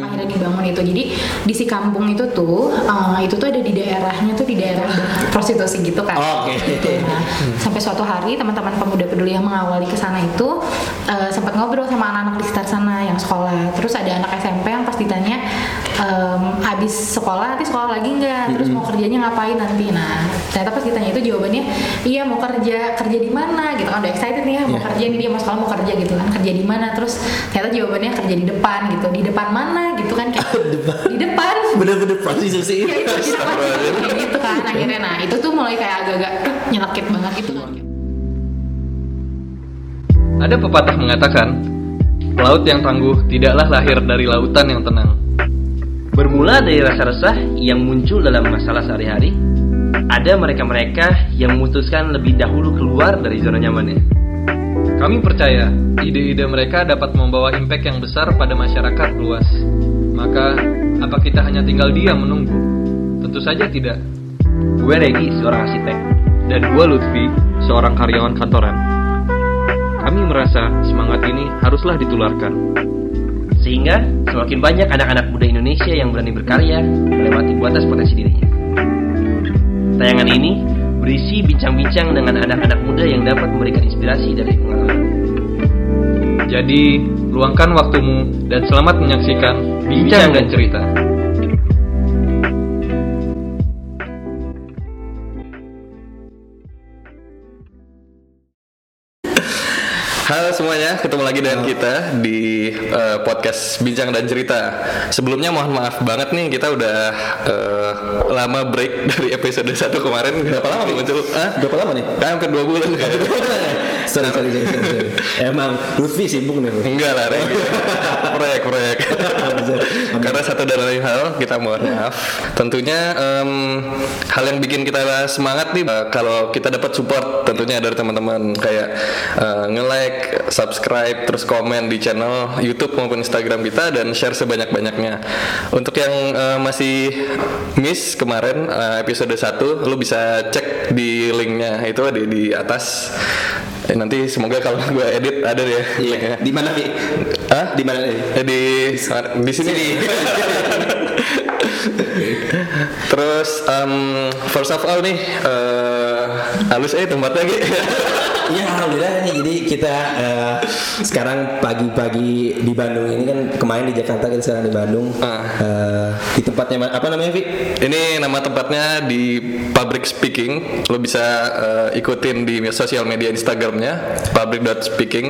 akhirnya dibangun itu jadi di si kampung itu tuh uh, itu tuh ada di daerahnya tuh di daerah prostitusi gitu kan Oke. Gitu. Nah, sampai suatu hari teman-teman pemuda peduli yang mengawali ke sana itu uh, sempat ngobrol sama anak-anak di sekitar sana yang sekolah terus ada anak SMP yang pas ditanya um, habis sekolah nanti sekolah lagi nggak? Terus mau kerjanya ngapain? Nanti nah ternyata pas ditanya itu jawabannya iya mau kerja kerja di mana? Gitu. Kan udah excited nih ya mau Iya. kerja nih dia mau sekolah mau kerja gitu kan. Kerja di mana? Terus ternyata jawabannya kerja di depan gitu. Di depan mana? Gitu kan kayak di depan. Bener-bener prostitusi. ya itu di depan. Kayak gitu kan akhirnya. Nah itu tuh mulai kayak agak-agak "Eh, nyelekit banget gitu kan. Ada pepatah mengatakan, laut yang tangguh tidaklah lahir dari lautan yang tenang. Bermula dari rasa resah yang muncul dalam masalah sehari-hari, ada mereka-mereka yang memutuskan lebih dahulu keluar dari zona nyamannya. Kami percaya ide-ide mereka dapat membawa impact yang besar pada masyarakat luas. Maka, apa kita hanya tinggal diam menunggu? Tentu saja tidak. Gue Regi, seorang arsitek. Dan gue Lutfi, seorang karyawan kantoran. Kami merasa semangat ini haruslah ditularkan. Sehingga semakin banyak anak-anak muda Indonesia yang berani berkarya melewati batas potensi dirinya. Tayangan ini berisi bincang-bincang dengan anak-anak muda yang dapat memberikan inspirasi dari pengalaman. Jadi, luangkan waktumu dan selamat menyaksikan Bincang dan Cerita. Halo semuanya, ketemu lagi dengan kita di eh, podcast Bincang dan Cerita. Sebelumnya mohon maaf banget nih kita udah eh, lama break dari episode 1 kemarin. Berapa lama muncul? Ah, Berapa lama nih? hampir dua bulan kan? sorry, sorry, sorry, sorry, sorry. Emang Lutfi sibuk nih. Enggak lah, Rek. proyek, proyek. Karena satu dan lain hal, kita mohon maaf. Tentunya em, hal yang bikin kita semangat nih, eh, kalau kita dapat support tentunya dari teman-teman kayak eh, nge-like, subscribe, terus komen di channel YouTube maupun Instagram kita dan share sebanyak-banyaknya. Untuk yang eh, masih miss kemarin eh, episode 1, lu bisa cek di linknya itu ada di atas. Eh, nanti semoga kalau gue edit ada deh linknya. Di mana nih? Hah? Di mana nih? Eh, di di sini. Terus em, first of all nih eh halus eh tempatnya gitu. Iya alhamdulillah nih jadi kita eh, sekarang pagi-pagi di Bandung ini kan kemarin di Jakarta kita sekarang di Bandung Ah. Eh, di tempatnya apa namanya Vi? Ini nama tempatnya di Public Speaking. Lo bisa eh, ikutin di sosial media Instagramnya public.speaking.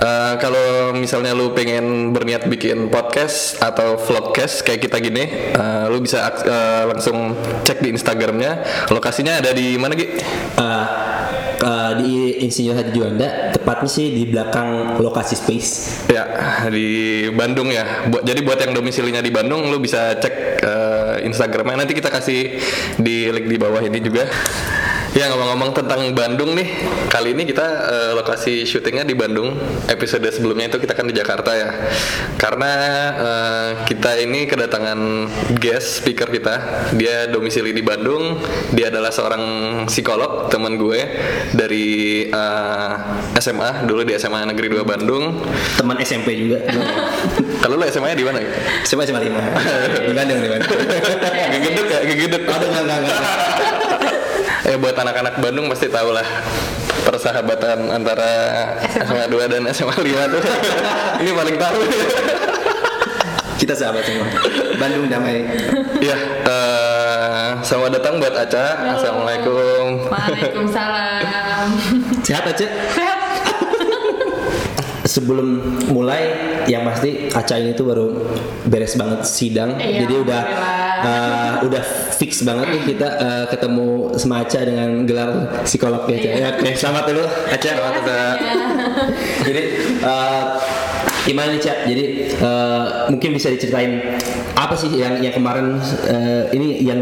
Eh, kalau misalnya lo pengen berniat bikin podcast atau vlogcast kayak kita gini, eh, lo bisa eh, langsung cek di Instagramnya. Lokasinya ada di mana Gi? Eh, eh, di Insinyur Haji Juanda tepatnya sih di belakang lokasi space. Ya di Bandung ya. Buat jadi buat yang domisilinya di Bandung, lo bisa cek eh, Instagramnya. Nanti kita kasih di link di bawah ini juga. Ya ngomong-ngomong tentang Bandung nih, kali ini kita eh, lokasi syutingnya di Bandung. Episode sebelumnya itu kita kan di Jakarta ya. Karena eh, kita ini kedatangan guest speaker kita. Dia domisili di Bandung. Dia adalah seorang psikolog teman gue dari eh, SMA dulu di SMA Negeri 2 Bandung. Teman SMP juga. Kalau lu SMA-nya di mana? SMA SMA lima di Bandung di Bandung. Gegeduk ya, gegeduk. Aduh enggak enggak enggak. Eh buat anak-anak Bandung pasti tahu lah persahabatan antara SMA 2 dan SMA 5 tuh. Ini paling tahu. Kita sahabat semua. Bandung damai. ya, eh, selamat datang buat Aca. Assalamualaikum. Waalaikumsalam Sehat aja. sehat Sebelum mulai yang pasti Aca ini tuh baru beres banget sidang. Iya, Jadi udah uh, udah fix banget nih kita uh, ketemu sama Aca dengan gelar psikolog ya Aca. Iya. Ya, Oke, selamat dulu Aca. Selamat Jadi uh, gimana nih Cak? Jadi uh, mungkin bisa diceritain apa sih yang yang kemarin uh, ini yang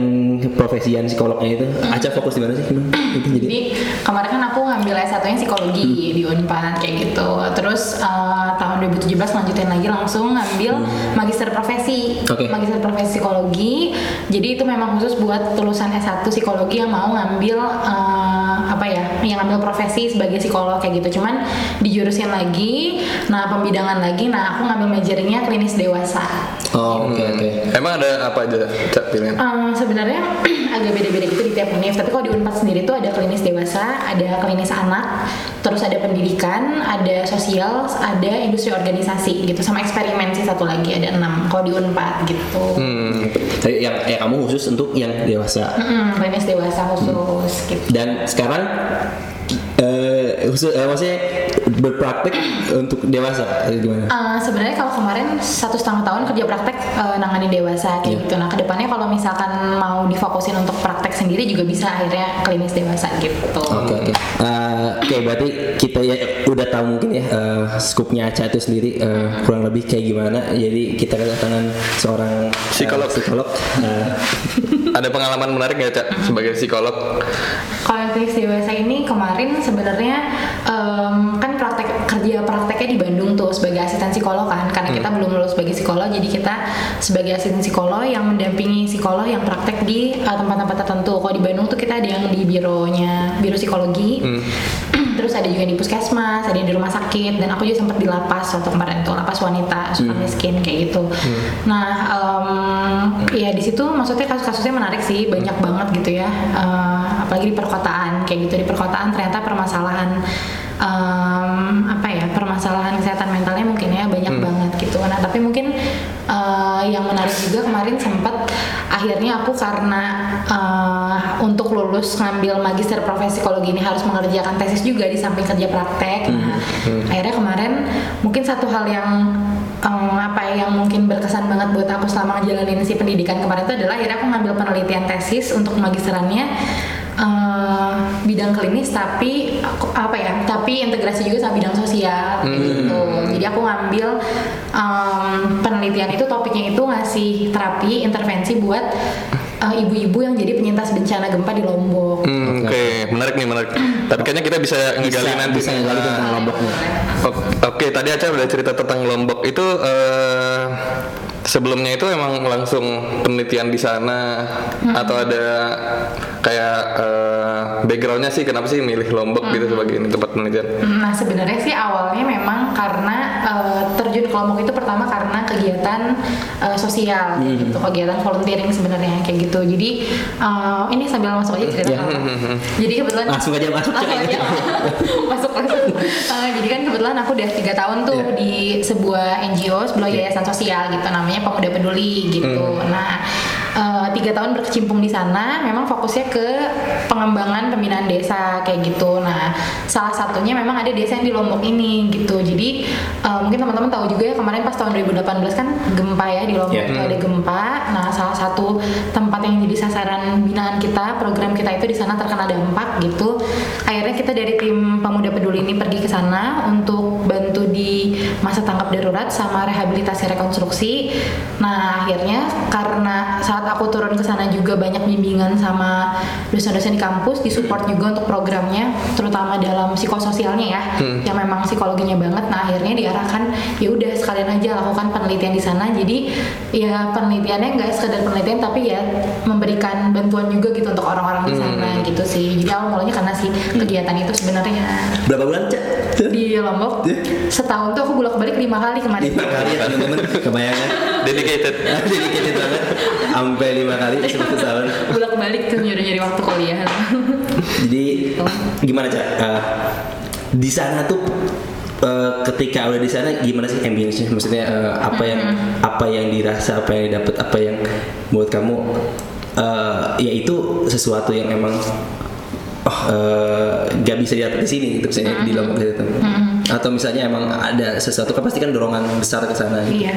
profesi yang psikolognya itu Aca fokus di mana sih? Gimana? Itu jadi Jadi kemarin kan aku ngambil S1-nya psikologi di Unpad kayak gitu. Terus eh, tahun 2017 lanjutin lagi langsung ngambil magister profesi. Oke. Magister profesi psikologi. Jadi itu memang khusus buat lulusan S1 psikologi yang mau ngambil eh, apa ya? Yang ngambil profesi sebagai psikolog kayak gitu. Cuman dijurusin lagi, nah pembidangan lagi. Nah, aku ngambil majoringnya klinis dewasa. Oh, oke oke. Emang ada apa aja Cak pilihan? Eh, sebenarnya agak beda-beda gitu di tiap univ. Tapi kalau di Unpad sendiri tuh ada klinis dewasa, ada klinis anak, terus ada pendidikan, ada sosial, ada industri organisasi gitu, sama eksperimen sih satu lagi ada enam. Kalau di Unpad gitu. Hmm. Yang ya kamu khusus untuk yang dewasa. Mm-mm, klinis dewasa khusus gitu. Dan sekarang eh khusus eh, maksudnya berpraktek untuk dewasa gimana? Eh, sebenarnya kalau kemarin satu setengah tahun kerja praktek eh, nangani dewasa kayak Iya. gitu. Nah ke depannya kalau misalkan mau difokusin untuk praktek sendiri juga bisa akhirnya klinis dewasa gitu. Oke oke. Eh, Oke berarti kita ya udah tahu mungkin ya eh, skupnya Aca itu sendiri eh, kurang lebih kayak gimana. Jadi kita kedatangan seorang Psikolog. psikolog. Eh, Ada pengalaman menarik nggak Cak sebagai psikolog? Kalau klinis dewasa ini kemarin sebenarnya em, kan praktek kerja prakteknya di Bandung tuh sebagai asisten psikolog kan karena kita belum lulus sebagai psikolog jadi kita sebagai asisten psikolog yang mendampingi psikolog yang praktek di eh, tempat-tempat tertentu. Kalau di Bandung tuh kita ada yang di bironya biro psikologi. Terus ada juga di puskesmas, ada yang di rumah sakit, dan aku juga sempat di lapas waktu kemarin tuh lapas wanita suka miskin kayak gitu. Nah, em, ya di situ maksudnya kasus-kasusnya menarik sih, banyak banget gitu ya. Eh, apalagi di perkotaan kayak gitu di perkotaan ternyata permasalahan em, apa ya permasalahan kesehatan mentalnya mungkin ya banyak banget gitu. Nah tapi mungkin eh, yang menarik juga kemarin sempat akhirnya aku karena eh, untuk lulus ngambil magister profesi psikologi ini harus mengerjakan tesis juga di samping kerja praktek. Nah akhirnya kemarin mungkin satu hal yang em, apa ya yang mungkin berkesan banget buat aku selama ngejalanin si pendidikan kemarin itu adalah akhirnya aku ngambil penelitian tesis untuk magisterannya eh, bidang klinis tapi aku- apa ya tapi integrasi juga sama bidang sosial kayak gitu jadi aku ngambil em, penelitian itu topiknya itu ngasih terapi intervensi buat eh, ibu-ibu yang jadi penyintas bencana gempa di Lombok Hmm, Oke, menarik nih menarik. Tapi kayaknya kita bisa ngegali bisa, nanti. bisa ngegali tentang lomboknya. Oke, tadi Aca udah cerita tentang Lombok itu eh, sebelumnya itu emang langsung penelitian di sana atau ada kayak eh, backgroundnya sih kenapa sih milih Lombok gitu sebagai ini tempat penelitian? Nah sebenarnya sih awalnya memang karena eh, terjun ke Lombok itu pertama karena kegiatan eh, sosial gitu, kegiatan volunteering sebenarnya kayak gitu. Jadi eh, ini sambil masuk aja cerita. Ya. Jadi kebetulan Langsung aja masuk, Langsung aja. masuk masuk. Eh, jadi kan kebetulan aku udah tiga tahun tuh Iya. di sebuah NGO, sebuah yayasan sosial gitu namanya Pemuda Peduli gitu. Nah eh, tiga tahun berkecimpung di sana, memang fokusnya ke pengembangan pembinaan desa kayak gitu. Nah salah satunya memang ada desa yang di Lombok ini gitu. Jadi eh, mungkin teman-teman tahu juga ya kemarin pas tahun 2018 kan gempa ya di Lombok itu ada gempa. Nah salah satu tempat yang jadi sasaran binaan kita, program kita itu di sana terkena dampak gitu. Akhirnya kita dari tim Pemuda Peduli ini pergi ke sana untuk bantu di masa tanggap darurat sama rehabilitasi rekonstruksi. Nah akhirnya karena saat aku turun ke sana juga banyak bimbingan sama dosen-dosen di kampus, disupport juga untuk programnya, terutama dalam psikososialnya ya, yang memang psikologinya banget. Nah akhirnya diarahkan ya udah sekalian aja lakukan penelitian di sana. Jadi ya penelitiannya nggak sekedar penelitian tapi ya memberikan bantuan juga gitu untuk orang-orang di sana gitu sih. Jadi awal mulanya karena si kegiatan itu sebenarnya Berapa bulan Cak? di Lombok setahun tuh aku bolak balik lima kali kemarin. Lima kali ya teman-teman kebayangan. Dedicated. Dedicated banget. Sampai lima kali satu tahun. bolak balik tuh nyuri nyuri waktu kuliah. Jadi gimana cak? Eh, di sana tuh eh, ketika udah di sana gimana sih ambience-nya? Maksudnya eh, apa yang apa yang dirasa, apa yang didapat, apa yang buat kamu eh, ya itu sesuatu yang emang oh eh, gak bisa didapat di sini gitu misalnya di Lombok gitu. Atau misalnya emang ada sesuatu kan pasti kan dorongan besar ke sana gitu. Iya.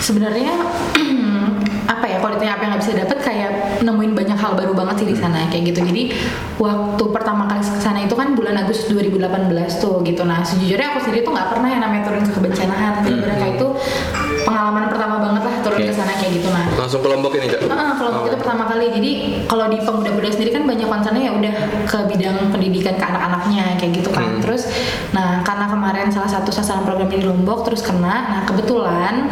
Sebenarnya apa ya kalau ditanya apa yang nggak bisa dapat kayak nemuin banyak hal baru banget sih di sana kayak gitu. Jadi waktu pertama kali ke sana itu kan bulan Agustus 2018 tuh gitu. Nah sejujurnya aku sendiri tuh nggak pernah yang namanya turun ke kebencanaan. Bener-bener kayak itu pengalaman pertama banget lah turun ke sana kayak gitu. Nah Langsung ke Lombok ini, Cak. Ah, kalau waktu itu pertama kali. Jadi kalau di pemuda-pemuda sendiri kan banyak concernnya ya udah ke bidang pendidikan ke anak-anaknya kayak gitu kan. Terus, nah karena kemarin salah satu sasaran program di Lombok terus kena. Nah kebetulan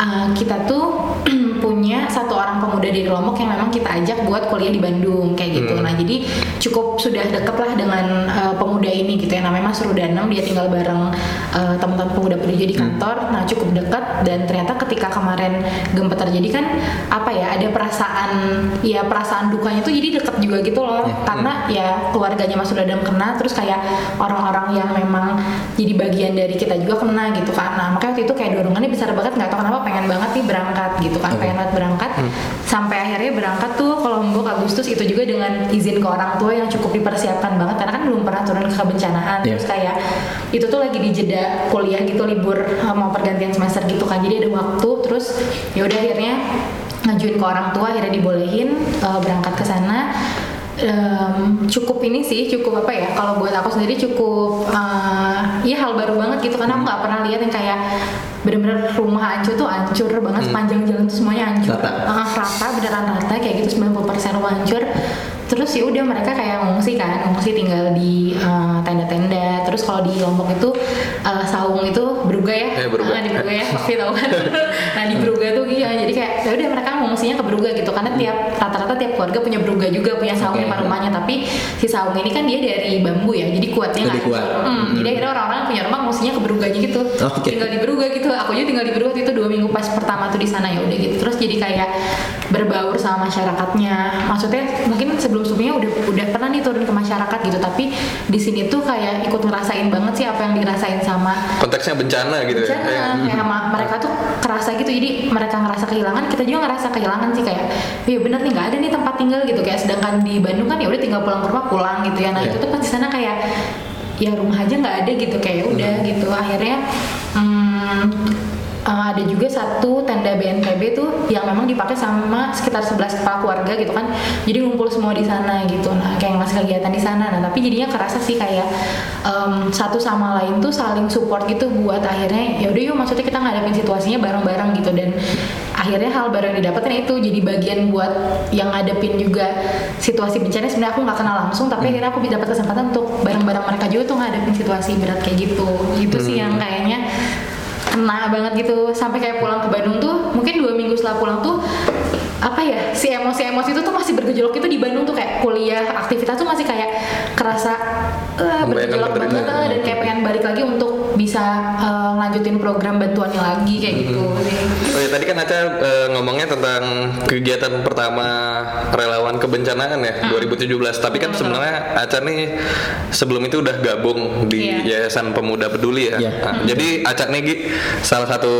ah, kita tuh punya satu orang pemuda dari Lombok yang memang kita ajak buat kuliah di Bandung kayak gitu. Nah jadi cukup sudah deket lah dengan uh, pemuda ini gitu ya namanya Mas Rudanam dia tinggal bareng uh, teman-teman pemuda pemuda di kantor. Nah cukup dekat dan ternyata ketika kemarin gempa terjadi kan apa ya ada perasaan ya perasaan dukanya tuh jadi deket juga gitu loh karena ya keluarganya Mas Rudanam kena terus kayak orang-orang yang memang jadi bagian dari kita juga kena gitu kan. Nah makanya waktu itu kayak dorongannya besar banget nggak tahu kenapa pengen banget nih berangkat gitu kan pengen banget berangkat sampai akhirnya berangkat tuh ke Lombok Agustus itu juga dengan izin ke orang tua yang cukup dipersiapkan banget karena kan belum pernah turun ke kebencanaan Iya. terus kayak itu tuh lagi di jeda kuliah gitu libur uh, mau pergantian semester gitu kan. Jadi ada waktu terus ya udah akhirnya ngajuin ke orang tua akhirnya dibolehin uh, berangkat ke sana. Em, cukup ini sih cukup apa ya kalau buat aku sendiri cukup uh, ya hal baru banget gitu. Karena aku nggak pernah lihat yang kayak bener-bener rumah hancur tuh hancur banget sepanjang jalan tuh semuanya hancur. Rata. Ah, rata beneran rata kayak gitu 90% rumah hancur terus ya udah mereka kayak ngungsi kan ngungsi tinggal di uh, tenda-tenda. Terus kalau di Lombok itu uh, saung itu beruga ya. Eh, beruga. Ah, di beruga ya pasti tahu kan. Nah di beruga tuh iya jadi kayak ya udah mereka ngungsinya ke beruga gitu. Karena tiap rata-rata tiap keluarga punya beruga juga punya saung di Oke. depan rumahnya. Tapi si saung ini kan dia dari bambu ya jadi kuatnya Lebih nggak kuat. Hmm, jadi akhirnya orang-orang punya rumah ngungsinya ke beruganya gitu. Oke. tinggal di beruga gitu. Aku juga tinggal di beruga itu dua minggu pas pertama tuh di sana ya udah gitu. Terus jadi kayak berbaur sama masyarakatnya. Maksudnya mungkin sebelum sebelumnya udah udah pernah nih turun ke masyarakat gitu tapi di sini tuh kayak ikut ngerasain banget sih apa yang dirasain sama Konteksnya bencana gitu ya. bencana kayak sama mereka tuh kerasa gitu jadi mereka ngerasa kehilangan kita juga ngerasa kehilangan sih kayak iya bener nih nggak ada nih tempat tinggal gitu. Kayak sedangkan di Bandung kan ya udah tinggal pulang ke rumah pulang gitu ya. Nah Iya. itu tuh pas di sana kayak ya rumah aja nggak ada gitu. Kayak ya udah gitu. Akhirnya hmm, uh, ada juga satu tenda BNPB tuh yang memang dipakai sama sekitar 11 kepala keluarga gitu kan. Jadi ngumpul semua di sana gitu. Nah kayak ngasih kegiatan di sana. Nah tapi jadinya kerasa sih kayak em, satu sama lain tuh saling support gitu buat akhirnya ya udah yuk maksudnya kita ngadepin situasinya bareng-bareng gitu. Dan akhirnya hal baru yang didapetin itu jadi bagian buat yang ngadepin juga situasi bencana. Sebenarnya aku nggak kenal langsung tapi akhirnya aku dapat kesempatan untuk bareng-bareng mereka juga tuh ngadepin situasi berat kayak gitu. Itu sih yang kayaknya kena banget gitu. Sampai kayak pulang ke Bandung tuh mungkin dua minggu setelah pulang tuh apa ya si emosi-emosi itu tuh masih bergejolak itu di Bandung tuh kayak kuliah aktivitas tuh masih kayak kerasa eh, bergejolak banget eh, dan kayak pengen balik lagi untuk bisa eh, lanjutin program bantuannya lagi kayak gitu sih. Oh ya tadi kan Aca eh, ngomongnya tentang kegiatan pertama relawan kebencanaan ya 2017. Tapi kan sebenarnya Aca nih sebelum itu udah gabung di Iya. Yayasan Pemuda Peduli ya. Iya. Nah, Jadi Aca nih salah satu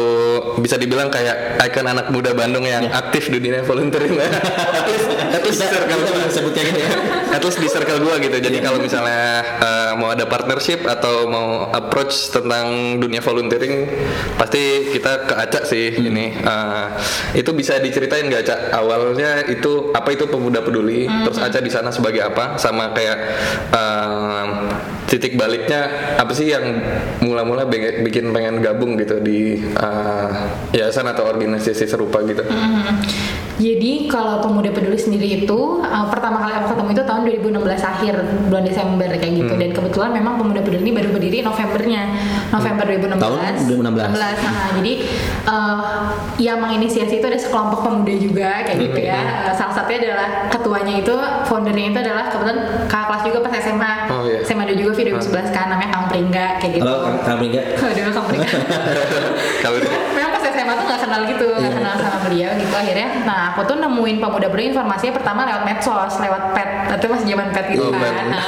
bisa dibilang kayak ikon anak muda Bandung yang aktif di dunia volunteering. Least- at least di circle kita gua. bisa sebut kayak gitu ya. At least di circle gua gitu. Jadi kalau misalnya eh, mau ada partnership atau mau approach tentang dunia volunteering, pasti kita ke Aca sih ini. Eh, itu bisa diceritain nggak Aca? Awalnya itu apa itu pemuda peduli? Terus Aca di sana sebagai apa? Sama kayak eh, titik baliknya apa sih yang mula-mula bikin pengen gabung gitu di eh, yayasan atau organisasi serupa gitu? Mhm. Jadi kalau pemuda peduli sendiri itu uh, pertama kali aku ketemu itu tahun 2016 akhir bulan Desember kayak gitu. Dan kebetulan memang pemuda peduli ini baru berdiri Novembernya. November 2016 Tahun 2016. 16. Nah, jadi uh, yang menginisiasi itu ada sekelompok pemuda juga kayak gitu ya. Uh, salah satunya adalah ketuanya itu foundernya itu adalah kebetulan kakak kelas juga pas SMA Oh, iya. SMA 2 juga video 2011 kan namanya Kang Pringga kayak gitu. Halo, Kang Pringga. Waduh, Kang Pringga pas SMA tuh nggak kenal gitu nggak Iya. kenal sama beliau gitu akhirnya. Nah aku tuh nemuin pemuda beri informasinya pertama lewat medsos lewat pet. Itu masih zaman pet gitu Oh, kan. Nah,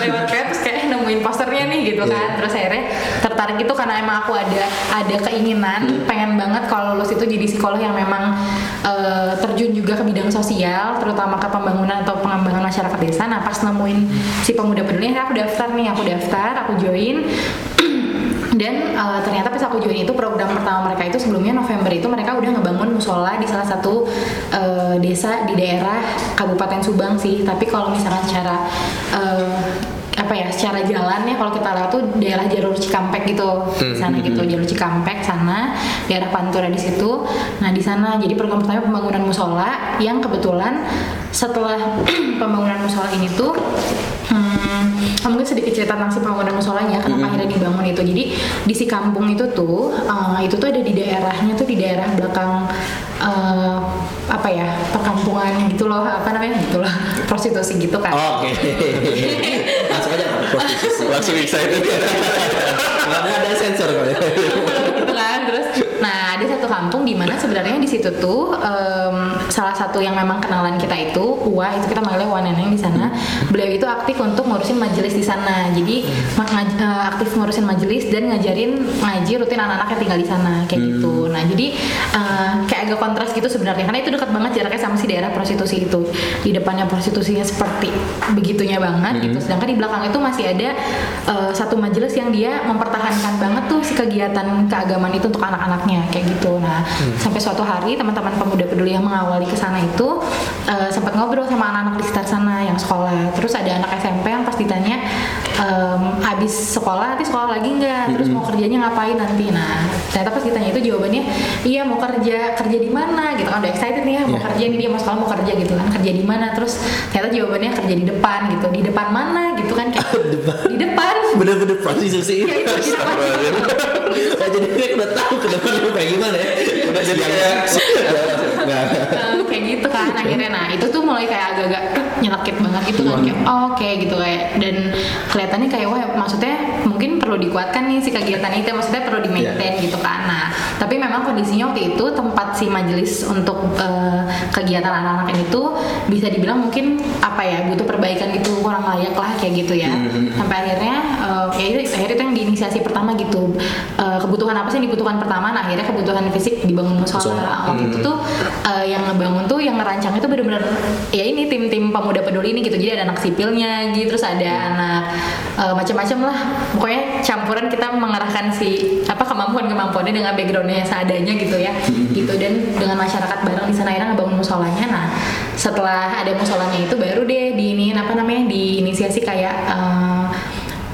lewat pet terus kayak nemuin posternya nih gitu Iya. kan. Terus akhirnya tertarik itu karena emang aku ada ada keinginan pengen banget kalau lulus itu jadi psikolog yang memang eh, terjun juga ke bidang sosial terutama ke pembangunan atau pengembangan masyarakat desa. Nah pas nemuin si pemuda peduli aku daftar nih aku daftar aku join dan uh, ternyata pas aku join itu program pertama mereka itu sebelumnya November itu mereka udah ngebangun musola di salah satu uh, desa di daerah Kabupaten Subang sih. Tapi kalau misalkan secara uh, apa ya secara jalan ya kalau kita lihat tuh daerah jalur Cikampek gitu. Di sana gitu jalur Cikampek sana daerah Pantura di situ. Nah di sana. Jadi program pertama pembangunan musola yang kebetulan setelah pembangunan musola ini tuh hmm, mungkin sedikit cerita tentang si pembangunan musolanya kenapa akhirnya dibangun itu jadi di si kampung itu tuh uh, itu tuh ada di daerahnya tuh di daerah belakang uh, apa ya perkampungan gitu loh apa namanya gitu loh prostitusi gitu kan Oke. Langsung aja prostitusi. Langsung excited. Nggak ada sensor kali. Kampung di mana sebenarnya di situ tuh em, salah satu yang memang kenalan kita itu Uwa itu kita manggilnya Uwa Neneng di sana. Beliau itu aktif untuk ngurusin majelis di sana. Jadi eh, aktif ngurusin majelis dan ngajarin ngaji rutin anak-anak yang tinggal di sana kayak gitu. Nah jadi eh, kayak agak kontras gitu sebenarnya karena itu dekat banget jaraknya sama si daerah prostitusi itu. Di depannya prostitusinya seperti begitunya banget gitu. Sedangkan di belakang itu masih ada eh, satu majelis yang dia mempertahankan banget tuh si kegiatan keagamaan itu untuk anak-anaknya kayak gitu nah sampai suatu hari teman-teman pemuda peduli yang mengawali ke sana itu eh, sempat ngobrol sama anak-anak di sekitar sana yang sekolah. Terus ada anak SMP yang pas ditanya em, habis sekolah nanti sekolah lagi nggak? Terus mau kerjanya ngapain nanti? Nah ternyata pas ditanya itu jawabannya iya mau kerja kerja di mana? Gitu kan udah excited nih ya mau Iya. kerja nih dia mau sekolah mau kerja gitu kan kerja di mana? Terus ternyata jawabannya kerja di depan gitu di depan mana gitu kan kayak di depan. Bener-bener prostitusi. ya itu di depan. Jadi dia udah tahu ke depan kayak gimana ya. Udah jadi kayak Nggak. Eh, kayak gitu kan akhirnya. Nah itu tuh mulai kayak agak-agak "Eh, nyelekit banget. Gitu kan kayak oh, oke gitu kayak. Dan kelihatannya kayak wah maksudnya mungkin perlu dikuatkan nih si kegiatan itu maksudnya perlu di maintain gitu kan. Nah tapi memang kondisinya waktu itu tempat si majelis untuk eh, kegiatan anak-anak ini tuh bisa dibilang mungkin apa ya butuh perbaikan gitu kurang layak lah kayak gitu ya. Sampai akhirnya eh, ya itu akhirnya itu yang diinisiasi pertama gitu. Eh, kebutuhan apa sih yang dibutuhkan pertama? Nah akhirnya kebutuhan fisik dibangun musola waktu itu tuh eh, yang ngebangun tuh yang ngerancang itu benar-benar ya ini tim-tim pemuda peduli ini gitu. Jadi ada anak sipilnya gitu terus ada anak eh, macam-macam lah. Pokoknya campuran kita mengerahkan si apa kemampuan-kemampuannya dengan backgroundnya seadanya gitu ya. Gitu dan dengan masyarakat bareng di sana akhirnya ngebangun musolanya. Nah setelah ada musolanya itu baru deh di ini apa namanya diinisiasi kayak eh,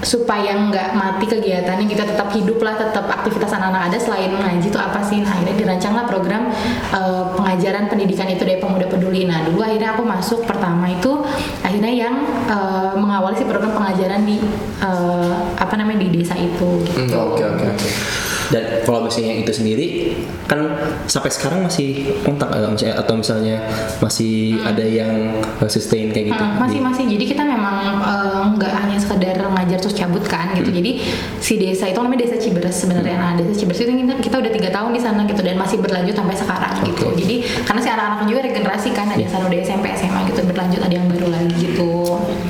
supaya nggak mati kegiatannya kita tetap hidup lah tetap aktivitas anak-anak ada selain ngaji itu apa sih? Nah akhirnya dirancanglah program eh, pengajaran pendidikan itu dari pemuda peduli. Nah dulu akhirnya aku masuk pertama itu akhirnya yang eh, mengawali si program pengajaran di eh, apa namanya di desa itu. Gitu. Oke oke oke. Dan kalau misalnya itu sendiri kan sampai sekarang masih kontak atau misalnya masih ada yang uh, sustain kayak gitu. Hmm, masih masih. Jadi kita memang nggak hanya ngajar terus cabut kan gitu Hmm. jadi si desa itu namanya desa Ciberes sebenarnya nah desa Ciberes itu kita, kita udah tiga tahun di sana gitu dan masih berlanjut sampai sekarang gitu Oke. jadi karena si anak-anak juga regenerasi kan ada yang sana udah SMP SMA gitu berlanjut ada yang baru lagi gitu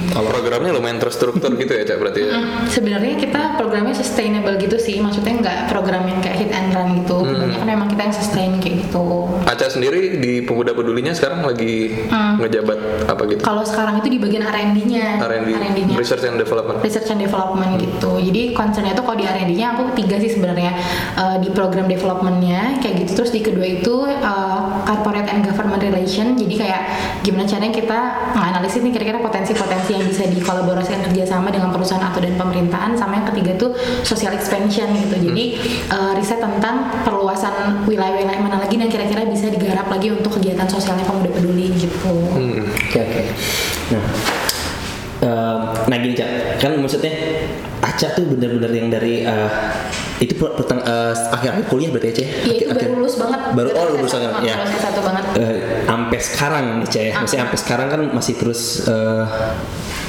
Kalau programnya lumayan terstruktur gitu ya, Cak, berarti ya. Hmm, sebenarnya kita programnya sustainable gitu sih maksudnya nggak program yang kayak hit and run gitu Hmm. kebanyakan memang kita yang sustain kayak gitu Aca sendiri di Pemuda Pedulinya sekarang lagi Hmm. ngejabat apa gitu? kalau sekarang itu di bagian R&D-nya R&D, R&D-nya Research and Development. research and development gitu. Jadi concernnya tuh kalau di R&D-nya aku tiga sih sebenarnya Eh, di program developmentnya kayak gitu. Terus di kedua itu eh, corporate and government relation. Jadi kayak gimana caranya kita menganalisis nih kira-kira potensi-potensi yang bisa dikolaborasikan kerjasama dengan perusahaan atau dan pemerintahan. Sama yang ketiga tuh social expansion gitu. Jadi eh, riset tentang perluasan wilayah-wilayah mana lagi dan kira-kira bisa digarap lagi untuk kegiatan sosialnya pemuda peduli gitu. Hmm. Oke oke. Nah, em, nah gini cak, kan maksudnya Aca tuh bener-bener yang dari eh, itu per- perteng- eh, akhir-akhir kuliah berarti Aca ya? Iya itu Akhir- baru akhir- lulus banget. Baru oh lulus S1, banget ya. Lulus S1 banget. Eh, sampai sekarang Cak ya. Maksudnya sampai sekarang kan masih terus eh,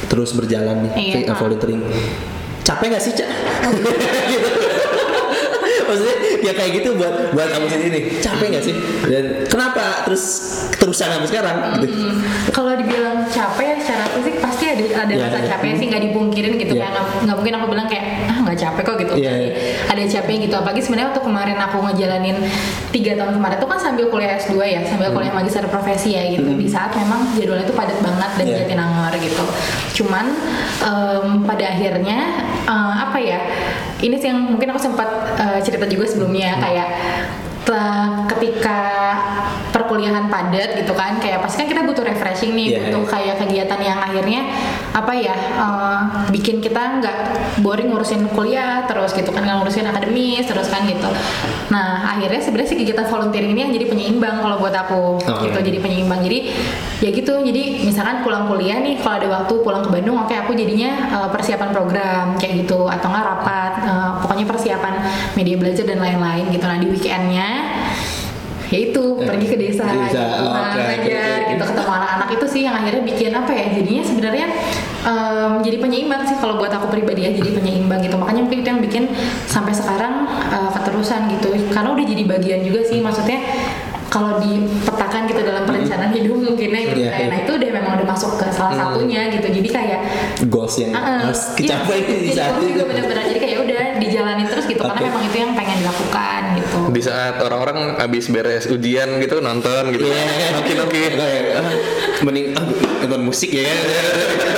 terus berjalan nih Iya, kayak ah. volunteering. Capek gak sih Cak? Maksudnya ya kayak gitu buat buat kamu sendiri nih. Capek gak sih? Dan kenapa terus terusan sampai sekarang gitu? Hmm, kalau dibilang capek secara fisik pasti ada ada Iya, rasa capek sih nggak dipungkirin gitu Iya. kan nggak nggak mungkin aku bilang kayak ah nggak capek kok gitu Iya, iya. ada capek gitu apalagi sebenarnya waktu kemarin aku ngejalanin tiga tahun kemarin itu kan sambil kuliah S2 ya sambil kuliah magister profesi ya gitu di saat memang jadwalnya itu padat banget dan. Iya. Jatinangor gitu cuman em, pada akhirnya eh, apa ya ini sih yang mungkin aku sempat eh, cerita juga sebelumnya kayak te- ketika perkuliahan padat gitu kan kayak pasti kan kita butuh refreshing nih Iya, butuh iya. kayak kegiatan yang akhirnya apa ya eh, bikin kita nggak boring ngurusin kuliah terus gitu kan ngurusin akademis terus kan gitu nah akhirnya sebenarnya sih kegiatan volunteering ini yang jadi penyeimbang kalau buat aku Oke. gitu jadi penyeimbang jadi ya gitu jadi misalkan pulang kuliah nih kalau ada waktu pulang ke Bandung oke aku jadinya eh, persiapan program kayak gitu atau nggak rapat eh, pokoknya persiapan media belajar dan lain-lain gitu nah di weekendnya ya itu pergi ke desa, Desa, gitu, oke, oke, ngajar oke. gitu. Ketemu anak-anak itu sih yang akhirnya bikin apa ya jadinya sebenarnya em, jadi penyeimbang sih kalau buat aku pribadi ya jadi penyeimbang gitu. Makanya mungkin itu yang bikin sampai sekarang eh, keterusan gitu. Karena udah jadi bagian juga sih maksudnya kalau dipetakan gitu dalam perencanaan hidup mungkinnya gitu. Kayak iya. nah itu udah memang udah masuk ke salah satunya gitu. Jadi kayak goals yang ah. harus kecapai Iya, di jadi saat itu juga bener-bener jadi kayak udah dijalanin terus gitu karena Oke. memang itu yang pengen dilakukan gitu Di saat orang-orang habis beres ujian gitu nonton gitu. Iya. Oke oke. Ah, mending ah, nonton musik ya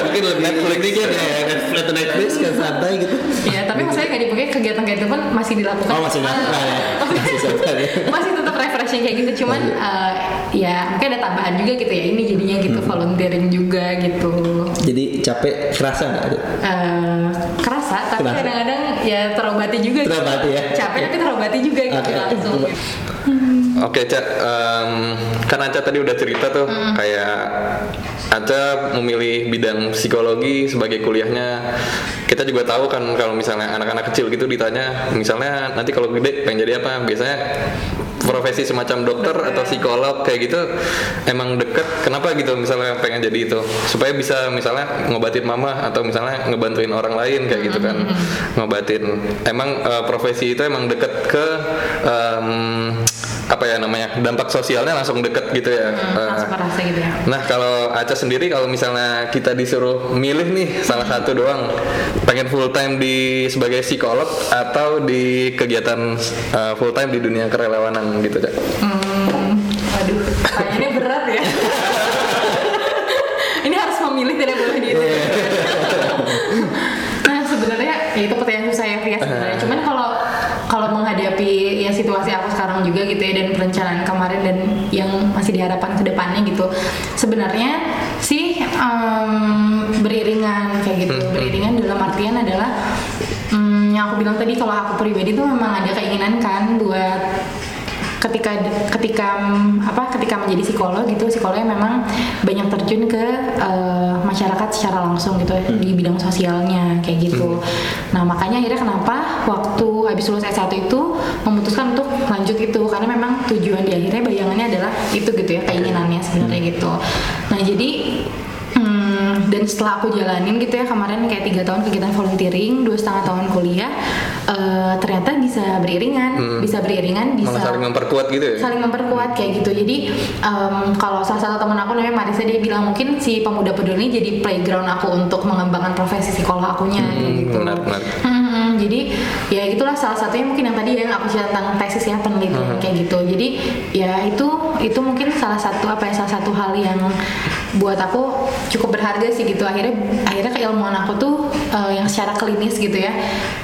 mungkin lebih Netflix kan ya Netflix Netflix kan santai gitu ya tapi maksudnya kayak dipakai kegiatan-kegiatan itu pun masih dilakukan oh masih dilakukan ya masih santai ya masih tetap refreshing kayak gitu cuman eh, ya mungkin ada tambahan juga gitu ya ini jadinya gitu Hmm. volunteering juga gitu jadi capek kerasa nggak Eh, kerasa tapi Kerasa. kadang-kadang ya terobati juga gitu. Terobati ya. capek tapi terobati juga gitu Oke. langsung Oke, Ca, em, kan Aca tadi udah cerita tuh kayak Aca memilih bidang psikologi sebagai kuliahnya. Kita juga tahu kan kalau misalnya anak-anak kecil gitu ditanya, misalnya nanti kalau gede pengen jadi apa? Biasanya profesi semacam dokter atau psikolog kayak gitu emang deket. Kenapa gitu misalnya pengen jadi itu? Supaya bisa misalnya ngobatin mama atau misalnya ngebantuin orang lain kayak gitu kan. Ngobatin. Emang eh, profesi itu emang deket ke em, apa ya namanya dampak sosialnya langsung deket gitu ya. Hmm, Eh, langsung gitu ya Nah kalau Aca sendiri kalau misalnya kita disuruh milih nih salah satu doang pengen full time di sebagai psikolog atau di kegiatan uh, full time di dunia kerelawanan gitu Cak. Hmm, waduh, pertanyaannya berat ya. Ini harus memilih tidak boleh di Nah sebenarnya ya itu pertanyaan susah ya Fia sebenarnya. Cuman kalau kalau menghadapi ya situasi aku sekarang juga gitu ya dan perencanaan kemarin dan yang masih diharapkan ke depannya gitu. Sebenarnya sih em, beriringan kayak gitu. Beriringan dalam artian adalah em, yang aku bilang tadi kalau aku pribadi tuh memang ada keinginan kan buat ketika ketika apa ketika menjadi psikolog gitu psikolognya memang banyak terjun ke eh, masyarakat secara langsung gitu di bidang sosialnya kayak gitu. Nah makanya akhirnya kenapa waktu habis lulus S1 itu memutuskan untuk lanjut itu karena memang tujuan di akhirnya bayangannya adalah itu gitu ya keinginannya sebenarnya gitu. Nah jadi Hmm, dan setelah aku jalanin gitu ya kemarin kayak tiga tahun kegiatan volunteering, dua setengah tahun kuliah, eh, ternyata bisa beriringan, bisa beriringan, bisa Malah saling memperkuat gitu ya. saling memperkuat kayak gitu. Jadi em, kalau salah satu teman aku namanya Marisa dia bilang mungkin si pemuda peduli ini jadi playground aku untuk mengembangkan profesi psikolog akunya kayak gitu. menarik, menarik. Hmm, jadi ya itulah salah satunya mungkin yang tadi yang aku cerita tentang tesis ya penelitian kayak gitu. Jadi ya itu itu mungkin salah satu apa ya salah satu hal yang buat aku cukup berharga sih gitu. Akhirnya akhirnya keilmuan aku tuh eh, yang secara klinis gitu ya.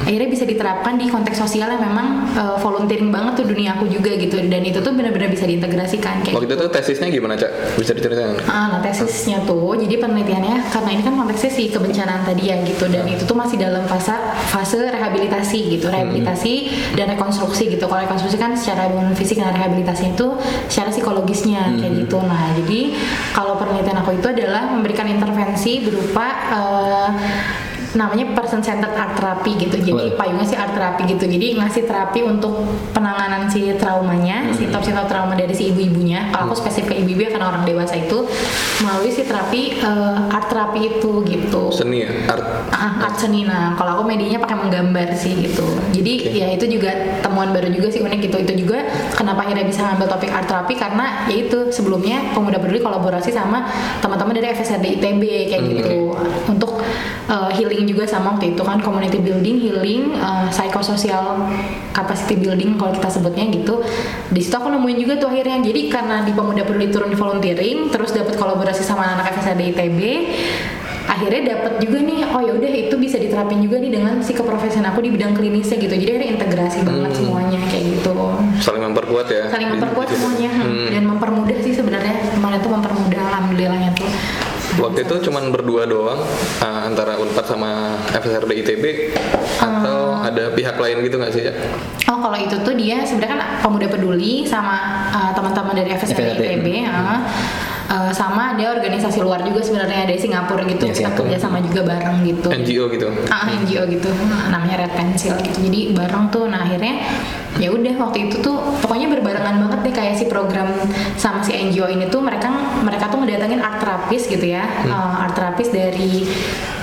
Akhirnya bisa diterapkan di konteks sosial yang memang eh, volunteering banget tuh dunia aku juga gitu. Dan itu tuh benar-benar bisa diintegrasikan kayak Waktu itu tuh tesisnya gimana Cak? Bisa diceritain? Ah, nah tesisnya tuh, jadi penelitiannya karena ini kan konteksnya si kebencanaan tadi ya gitu dan itu tuh masih dalam fase fase rehabilitasi gitu, rehabilitasi dan rekonstruksi gitu. Kalau rekonstruksi kan secara fisik dan rehabilitasinya itu secara psikologisnya kayak gitu. Nah, jadi kalau penelitian aku itu adalah memberikan intervensi berupa eh, namanya person centered art therapy gitu. Jadi Boleh. payungnya sih art therapy gitu. Jadi ngasih terapi untuk penanganan si traumanya, simptom-simptom trauma dari si ibu-ibunya. Kalau aku spesifik ke ibu-ibu ya karena orang dewasa itu melalui si terapi eh, art terapi itu gitu. Seni ya? Art. Ah, art seni nah kalau aku medianya pakai menggambar sih gitu jadi ya itu juga temuan baru juga sih unik gitu itu juga kenapa akhirnya bisa ngambil topik art terapi karena ya itu sebelumnya pemuda peduli kolaborasi sama teman-teman dari FSRD ITB kayak gitu untuk uh, healing juga sama waktu itu kan community building healing uh, psychosocial capacity building kalau kita sebutnya gitu. Di situ aku nemuin juga tuh akhirnya. Jadi karena di pemuda peduli turun di volunteering terus dapat kolaborasi sama anak FSRD ITB akhirnya dapat juga nih oh ya udah itu bisa diterapin juga nih dengan si keprofesian aku di bidang klinisnya gitu. Jadi akhirnya integrasi banget semuanya kayak gitu. Saling memperkuat ya? saling memperkuat semuanya. Hmm. dan mempermudah sih sebenarnya. Kemarin tuh mempermudah alhamdulillahnya Waktu itu cuman berdua doang uh, antara Unpad sama FSRD ITB atau Ah. ada pihak lain gitu nggak sih ya? Oh kalau itu tuh dia sebenarnya kan pemuda peduli sama uh, teman-teman dari FSRD. ITB uh, uh, sama ada organisasi luar juga sebenarnya dari Singapura gitu Ya, kita Singapura. kerja sama juga bareng gitu NGO gitu. ah NGO gitu namanya Red Pencil gitu jadi bareng tuh nah akhirnya ya udah waktu itu tuh pokoknya berbarengan banget deh kayak si program sama si NGO ini tuh mereka mereka tuh ngedatengin art terapis gitu ya. Eh, art terapis dari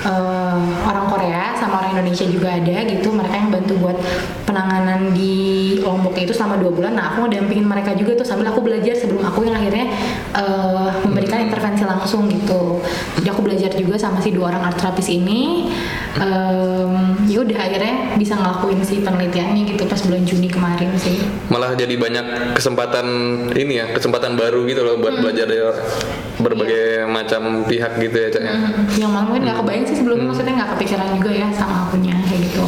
eh, orang Korea sama orang Indonesia juga ada gitu. Mereka yang bantu buat penanganan di Lombok itu selama dua bulan. Nah aku ngedampingin mereka juga tuh sambil aku belajar sebelum aku yang akhirnya eh, memberikan intervensi langsung gitu. Jadi aku belajar juga sama si dua orang art terapis ini. Em, ya udah akhirnya bisa ngelakuin si penelitiannya gitu pas bulan Juni kemarin sih. Malah jadi banyak kesempatan ini ya kesempatan baru gitu loh buat belajar dari berbagai macam pihak gitu ya cak ya. Hmm, yang malah mungkin nggak kebayang sih sebelumnya maksudnya nggak kepikiran juga ya sama akunya kayak gitu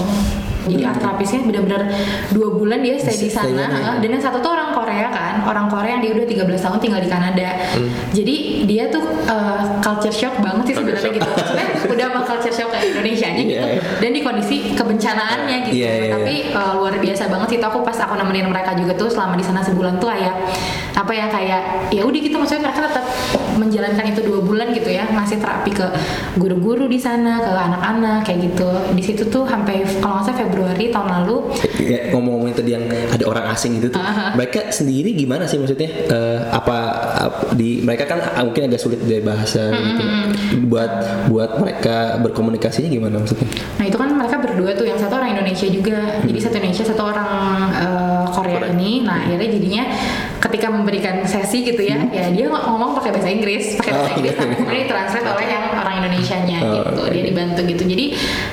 jadi art terapisnya benar-benar dua bulan dia stay di sana. eh, dan yang satu tuh orang Korea kan. Orang Korea yang dia udah 13 tahun tinggal di Kanada. Jadi dia tuh eh, culture shock banget sih sebenarnya gitu. Maksudnya udah sama culture shock kayak Indonesia nya gitu. Iya, iya. dan di kondisi kebencanaannya gitu. Iya, iya, tapi eh, luar biasa banget sih. Itu aku pas aku nemenin mereka juga tuh selama di sana sebulan tuh kayak apa ya kayak ya udah gitu. Maksudnya mereka tetap menjalankan itu dua bulan gitu ya. Ngasih terapi ke guru-guru di sana ke anak-anak kayak gitu. Di situ tuh sampai kalau nggak salah Februari tahun lalu Ya, ngomong-ngomongin tadi yang ada orang asing gitu tuh, Aha. mereka sendiri gimana sih maksudnya? Eh, apa, apa- di mereka kan mungkin agak sulit dari bahasa gitu. Buat buat mereka berkomunikasinya gimana maksudnya? Nah itu kan mereka berdua tuh yang satu orang Indonesia juga, jadi satu Indonesia satu orang eh, Korea ini. Nah akhirnya jadinya ketika memberikan sesi gitu ya, ya dia ng- ngomong pakai bahasa Inggris, pakai bahasa Oh, Inggris, iya. tapi kemudian ditranslate oleh yang orang Indonesianya Oh, gitu. oke. Dia dibantu gitu. Jadi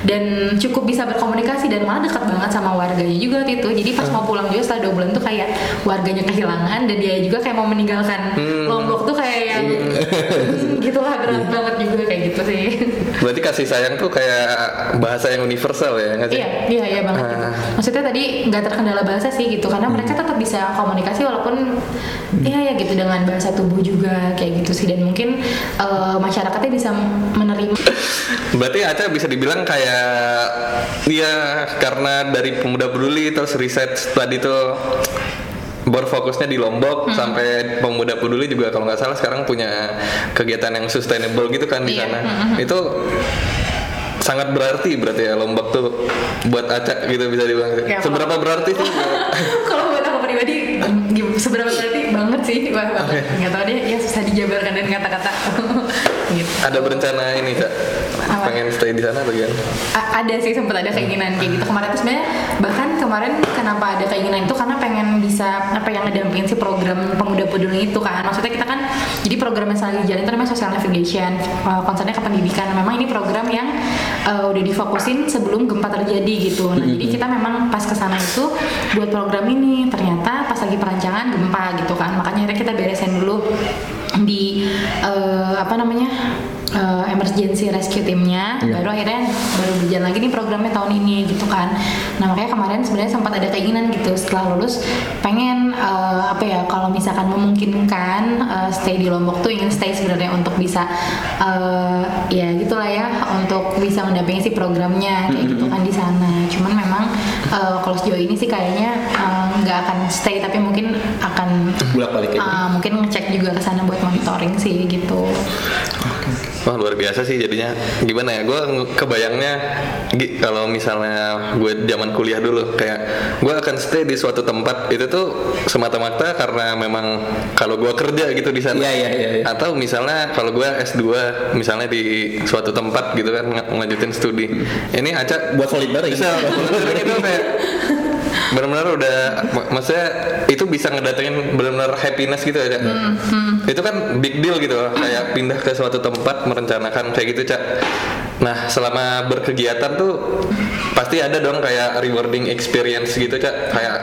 dan cukup bisa berkomunikasi dan malah dekat banget sama warganya juga waktu itu. Jadi pas mau pulang juga setelah dua bulan tuh kayak warganya kehilangan dan dia juga kayak mau meninggalkan Lombok tuh kayak yang hmm, gitulah berat banget juga kayak gitu sih. berarti kasih sayang tuh kayak bahasa yang universal ya nggak sih Iya, iya, iya banget. gitu. Ah. Maksudnya tadi nggak terkendala bahasa sih gitu, karena mereka tetap bisa komunikasi walaupun iya ya gitu dengan bahasa tubuh juga kayak gitu sih dan mungkin eh, masyarakatnya bisa menerima. Berarti Aca bisa dibilang kayak dia karena dari pemuda peduli terus riset tadi tuh berfokusnya di Lombok sampai pemuda peduli juga kalau nggak salah sekarang punya kegiatan yang sustainable gitu kan di Iya, sana. Itu sangat berarti berarti ya Lombok tuh buat Aca gitu bisa dibilang. Ya, Seberapa berarti sih? Kalau seberapa berarti banget sih, wah banget. Nggak tahu deh, ya susah dijabarkan dengan kata-kata. gitu. Ada berencana ini Cak? Apa? Pengen stay di sana atau gimana? A- ada sih sempat ada keinginan kayak gitu kemarin tuh sebenarnya bahkan kemarin kenapa ada keinginan itu karena pengen bisa apa yang ngedampingin si program pemuda peduli itu kan maksudnya kita kan jadi program yang sedang dijalin itu namanya social navigation uh, concernnya ke pendidikan memang ini program yang uh, udah difokusin sebelum gempa terjadi gitu. Nah jadi kita memang pas ke sana itu buat program ini. Ternyata pas lagi perancangan gempa gitu kan. Makanya kita beresin dulu di uh, apa namanya uh, emergency rescue timnya baru akhirnya baru berjalan lagi nih programnya tahun ini gitu kan. Nah makanya kemarin sebenarnya sempat ada keinginan gitu setelah lulus pengen uh, apa ya kalau misalkan memungkinkan uh, stay di Lombok tuh ingin stay sebenarnya untuk bisa uh, ya gitulah ya untuk bisa mendampingi si programnya kayak gitu kan di sana. Cuman memang uh, kalau sejauh ini sih kayaknya uh, nggak akan stay tapi mungkin akan Bolak-balik ya? uh, mungkin ngecek juga ke sana buat monitoring sih gitu Wah luar biasa sih jadinya gimana ya gue kebayangnya kalau misalnya gue zaman kuliah dulu kayak gue akan stay di suatu tempat itu tuh semata-mata karena memang kalau gue kerja gitu di sana Iya, iya, iya, iya. atau misalnya kalau gue S2 misalnya di suatu tempat gitu kan ng- ngelanjutin studi ini Aca Buat solid bareng. bisa volunteering itu kayak benar-benar udah mak- maksudnya itu bisa ngedatengin benar-benar happiness gitu ya Cak. itu kan big deal gitu loh kayak pindah ke suatu tempat merencanakan kayak gitu cak nah selama berkegiatan tuh pasti ada dong kayak rewarding experience gitu cak kayak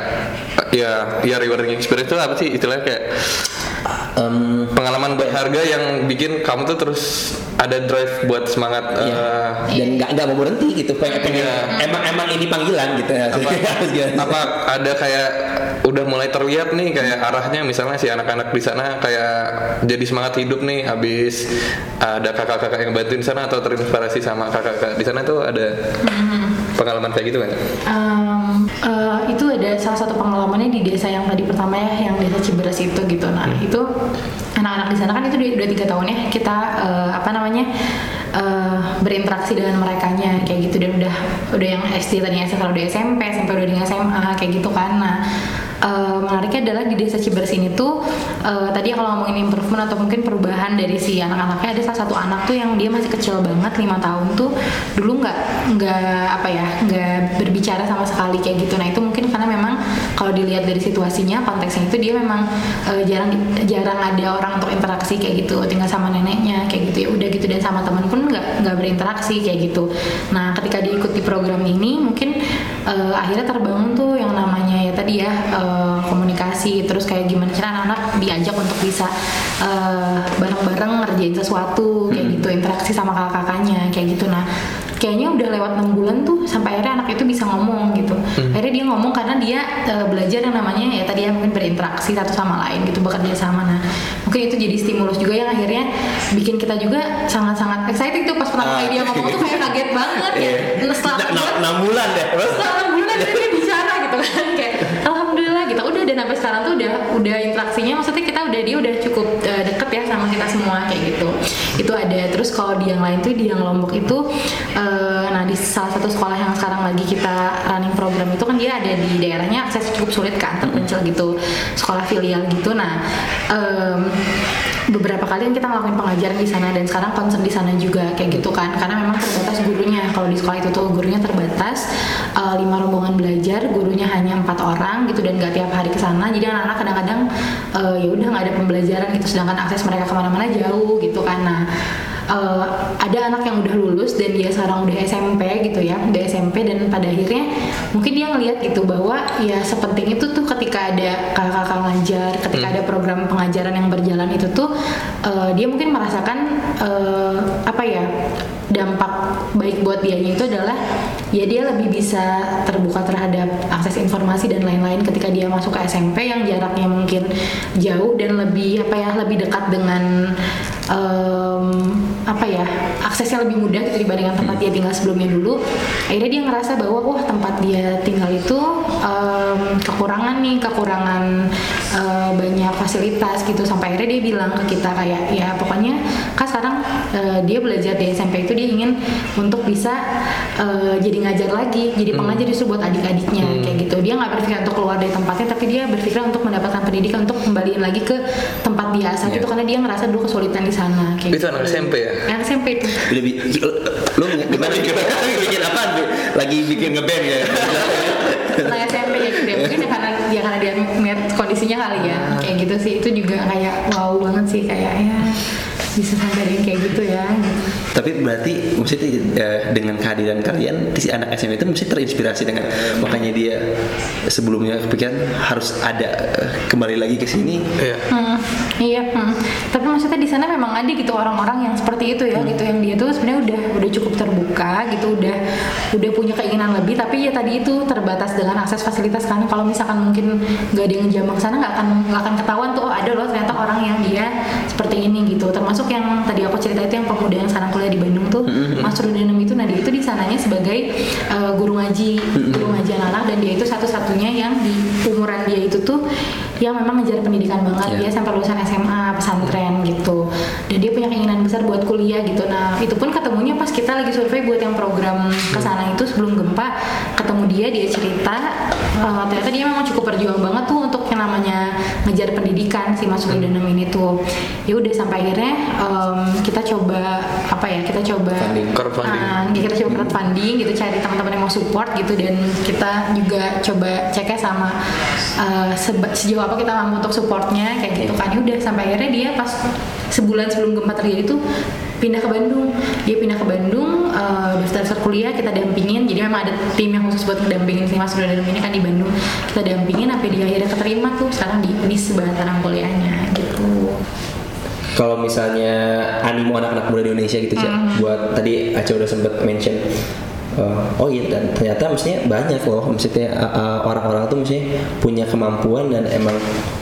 ya ya rewarding experience itu apa sih istilahnya kayak Em, pengalaman berharga yang bikin kamu tuh terus ada drive buat semangat Iya. eh, dan nggak nggak mau berhenti gitu pengen, pengen Iya. emang emang ini panggilan gitu ya. Apa, apa ada kayak udah mulai terlihat nih kayak arahnya misalnya si anak-anak di sana kayak jadi semangat hidup nih habis ada kakak-kakak yang bantuin di sana atau terinspirasi sama kakak-kakak di sana tuh ada pengalaman kayak gitu kan Um, eh, itu ada salah satu pengalamannya di desa yang tadi pertama ya, yang desa Ciberes itu gitu. Nah itu anak-anak di sana kan itu udah, tiga tahun ya kita eh, apa namanya eh, berinteraksi dengan merekanya kayak gitu. Dan udah udah yang SD tadinya sekarang udah SMP SMP udah dengan SMA kayak gitu kan. Nah eh, menariknya adalah di desa Cibersih ini tuh eh, tadi kalau ngomongin improvement atau mungkin perubahan dari si anak-anaknya ada salah satu anak tuh yang dia masih kecil banget lima tahun tuh dulu nggak nggak apa ya nggak berbicara sama sekali kayak gitu. Nah itu mungkin karena memang kalau dilihat dari situasinya konteksnya itu dia memang eh, jarang jarang ada orang untuk interaksi kayak gitu. Tinggal sama neneknya kayak gitu. Ya udah gitu. Dan sama teman pun nggak nggak berinteraksi kayak gitu. Nah ketika dia ikut di program ini mungkin eh, akhirnya terbangun tuh yang namanya ya tadi ya eh, komunikasi. Terus kayak gimana cara anak-anak diajak untuk bisa bareng-bareng ngerjain sesuatu kayak gitu. Interaksi sama kakak-kakaknya kayak gitu. Nah kayaknya udah lewat enam bulan tuh sampai akhirnya anak itu bisa ngomong gitu. Akhirnya dia ngomong karena dia eh, belajar yang namanya ya tadi ya mungkin berinteraksi satu sama lain gitu bekerja sama. Nah mungkin itu jadi stimulus juga yang akhirnya bikin kita juga sangat-sangat excited tuh pas pertama kali dia ngomong tuh kayak kaget banget ya. Nah, setelah bulan- enam bulan deh. setelah enam bulan dia bicara gitu kan kayak alhamdulillah gitu udah dan sampai sekarang tuh udah udah interaksinya maksudnya kita udah dia udah cukup eh, deket ya sama kita semua kayak gitu itu ada terus kalau di yang lain tuh di yang lombok itu eh, nah di salah satu sekolah yang sekarang lagi kita running program itu kan dia ada di daerahnya akses cukup sulit kan terpencil gitu sekolah filial gitu. Nah em, beberapa kali kan kita ngelakuin pengajaran di sana dan sekarang concern di sana juga kayak gitu kan karena memang terbatas gurunya. Kalau di sekolah itu tuh gurunya terbatas eh, lima rombongan belajar gurunya hanya empat orang gitu dan gak tiap hari ke sana. Jadi anak-anak kadang-kadang eh, ya udah nggak ada pembelajaran gitu sedangkan akses mereka ke mana-mana jauh gitu kan. Nah eh, ada anak yang udah lulus dan dia sekarang udah SMP gitu ya udah SMP dan pada akhirnya mungkin dia ngelihat gitu bahwa ya sepenting itu tuh ketika ada kakak-kakak ngajar ketika ada program pengajaran yang berjalan itu tuh eh, dia mungkin merasakan eh, apa ya dampak baik buat dianya itu adalah ya dia lebih bisa terbuka terhadap akses informasi dan lain-lain ketika dia masuk ke SMP yang jaraknya mungkin jauh dan lebih apa ya lebih dekat dengan em, apa ya aksesnya lebih mudah gitu dibandingkan tempat dia tinggal sebelumnya dulu. Akhirnya dia ngerasa bahwa wah tempat dia tinggal itu em, kekurangan nih kekurangan eh, banyak fasilitas gitu. Sampai akhirnya dia bilang ke kita kayak ya pokoknya kan sekarang eh, dia belajar di SMP itu dia ingin untuk bisa eh, jadi ngajar lagi jadi pengajar justru buat adik-adiknya kayak gitu. Dia nggak berpikir untuk keluar dari tempatnya tapi dia berpikir untuk mendapatkan pendidikan untuk kembaliin lagi ke tempat dia. Asal itu karena dia ngerasa dulu kesulitan di sana kayak Itu gitu. anak SMP ya? Anak SMP itu Udah bi- lu gimana lagi bikin apa? Lagi bikin ngeband ya? anak SMP kayak gitu ya mungkin ya karena dia karena dia melihat kondisinya kali ya kayak gitu sih itu juga kayak wow banget sih kayak ya bisa sampai kayak gitu ya gitu. Tapi berarti maksudnya eh, dengan kehadiran kalian si anak SMP itu mesti terinspirasi dengan makanya dia sebelumnya kepikiran harus ada eh, kembali lagi ke sini. Iya. Hmm, iya, hmm. tapi maksudnya di sana memang ada gitu orang-orang yang seperti itu ya, gitu yang dia tuh sebenarnya udah udah cukup terbuka gitu, udah udah punya keinginan lebih, tapi ya tadi itu terbatas dengan akses fasilitas kan. Kalau misalkan mungkin nggak ada yang ngejambak sana, nggak akan nggak akan ketahuan tuh oh, ada loh ternyata orang yang dia seperti ini gitu. Termasuk yang tadi aku cerita itu yang pemuda yang sekarang kuliah di Bandung tuh, Mas Rudanem itu, nah dia itu di sananya sebagai eh, guru ngaji, guru ngaji anak-anak dan dia itu satu-satunya yang di umuran dia itu tuh yang memang ngejar pendidikan banget. Iya. dia sampai lulusan SMA pesantren gitu. Dan dia punya keinginan besar buat kuliah gitu. Nah itu pun ketemunya pas kita lagi survei buat yang program ke sana itu sebelum gempa ketemu dia dia cerita eh, ternyata dia memang cukup berjuang banget tuh untuk yang namanya ngejar pendidikan si Mas Rudanem ini tuh. Ya udah sampai akhirnya em, kita coba apa ya kita coba Funding. Ya kita coba crowdfunding gitu cari teman-teman yang mau support gitu. Dan kita juga coba ceknya sama seba- sejauh apa kita mampu untuk supportnya kayak gitu kan. Ya udah sampai akhirnya dia pas sebulan sebelum gempa terjadi tuh pindah ke Bandung. Dia pindah ke Bandung eh, daftar-daftar kuliah kita dampingin. Jadi memang ada tim yang khusus buat ngedampingin si Mas Rudanem ini kan di Bandung. Kita dampingin sampai dia akhirnya keterima tuh. Sekarang di UNIS sebantaran kuliahnya gitu. Kalau misalnya animo anak-anak muda di Indonesia gitu sih, buat tadi Aca udah sempet mention. Eh, oh iya dan ternyata maksudnya banyak loh. Maksudnya eh, eh, orang-orang tuh maksudnya punya kemampuan dan emang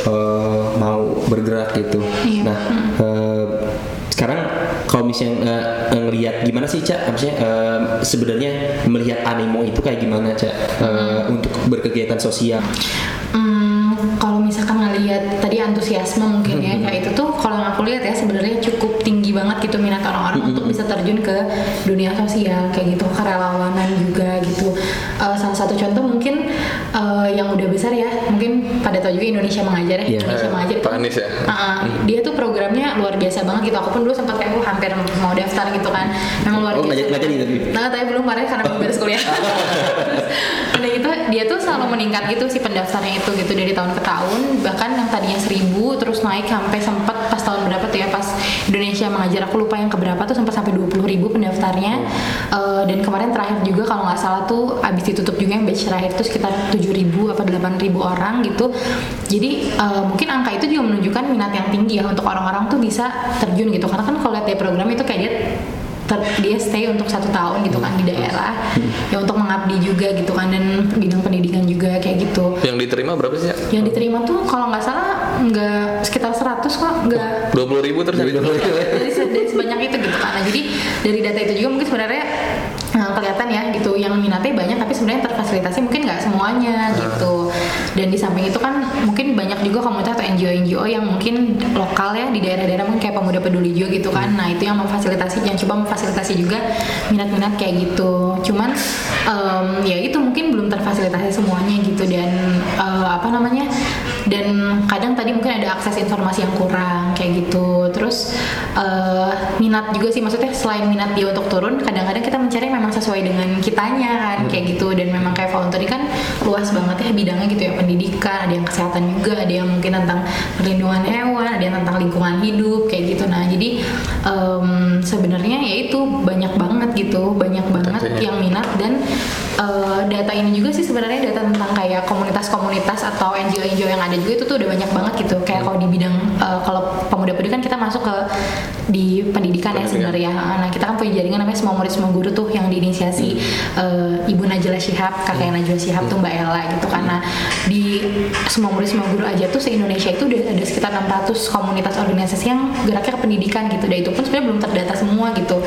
eh, mau bergerak gitu. Iya. Nah eh, sekarang kalau misalnya eh, ngelihat gimana sih cak? Maksudnya eh, sebenarnya melihat animo itu kayak gimana cak? Eh, untuk berkegiatan sosial. Hmm, kalau misalkan ngelihat tadi antusiasme mungkin ya kayak itu tuh kalau aku lihat ya sebenarnya cukup banget gitu minat orang-orang untuk bisa terjun ke dunia sosial kayak gitu kerelawanan juga gitu. Eh, salah satu contoh mungkin eh, yang udah besar ya mungkin pada tahu juga Indonesia mengajar ya Iya. Indonesia mengajar Pak Anies ya? Uh, uh, dia tuh programnya luar biasa banget gitu. Aku pun dulu sempat kayak "Wah, hampir mau daftar gitu kan. Memang luar Oh, biasa nggak jadi- nggak jadi tapi? nah tapi belum kemarin karena belum beres kuliah udah gitu dia tuh selalu meningkat gitu si pendaftarnya itu gitu dari tahun ke tahun. Bahkan yang tadinya seribu terus naik sampai sempat pas tahun berapa tuh ya pas Indonesia mengajar. Aku lupa yang keberapa tuh sempat sampai 20 ribu pendaftarnya. Uh, dan kemarin terakhir juga kalau nggak salah tuh abis ditutup juga yang batch terakhir tuh sekitar 7 ribu apa 8 ribu orang gitu. Jadi uh, mungkin angka itu juga menunjukkan minat yang tinggi ya untuk orang-orang tuh bisa terjun gitu. Karena kan kalau lihat dia program itu kayak dia ter- dia stay untuk satu tahun gitu kan di daerah. Ya untuk mengabdi juga gitu kan dan bidang pendidikan juga kayak gitu. Yang diterima berapa sih ya? yang diterima tuh kalau nggak salah nggak sekitar 100 kok nggak. Dua puluh ribu terus Jadi 20.000 ya? dari, se- dari sebanyak itu gitu kan Nah, jadi dari data itu juga mungkin sebenarnya eh, kelihatan ya gitu. Yang minatnya banyak tapi sebenarnya terfasilitasi mungkin nggak semuanya gitu. Dan di samping itu kan mungkin banyak juga komunitas atau NGO NGO yang mungkin lokal ya di daerah-daerah mungkin kayak pemuda peduli juga gitu kan. Nah itu yang memfasilitasi yang coba memfasilitasi juga minat-minat kayak gitu. Cuman em, ya itu mungkin belum terfasilitasi semuanya gitu. Dan eh, apa namanya dan kadang tadi mungkin ada akses informasi yang kurang kayak gitu. Terus eh, minat juga sih maksudnya selain minat dia untuk turun kadang-kadang kita mencari memang sesuai dengan kitanya kan kayak gitu. Dan memang kayak volunteer kan luas banget ya bidangnya gitu ya pendidikan ada yang kesehatan juga ada yang mungkin tentang perlindungan hewan ada yang tentang lingkungan hidup kayak gitu. Nah jadi em, sebenarnya ya itu banyak banget gitu banyak banget Tentunya. yang minat dan eh, data ini juga sih sebenarnya data tentang kayak komunitas-komunitas atau NGO-NGO yang ada juga itu tuh udah banyak banget gitu. Kayak kalau di bidang eh, kalau pemuda-pemudi kan kita masuk ke di pendidikan ya Pendidikan. sebenarnya. Nah kita kan punya jaringan namanya semua murid semua guru tuh yang diinisiasi eh, Ibu Najla Shihab kakaknya Najwa Shihab tuh Mbak Ella gitu karena di semua murid semua guru aja tuh se Indonesia itu udah ada sekitar 600 komunitas organisasi yang geraknya ke pendidikan gitu. Dan itu pun sebenarnya belum terdata semua gitu.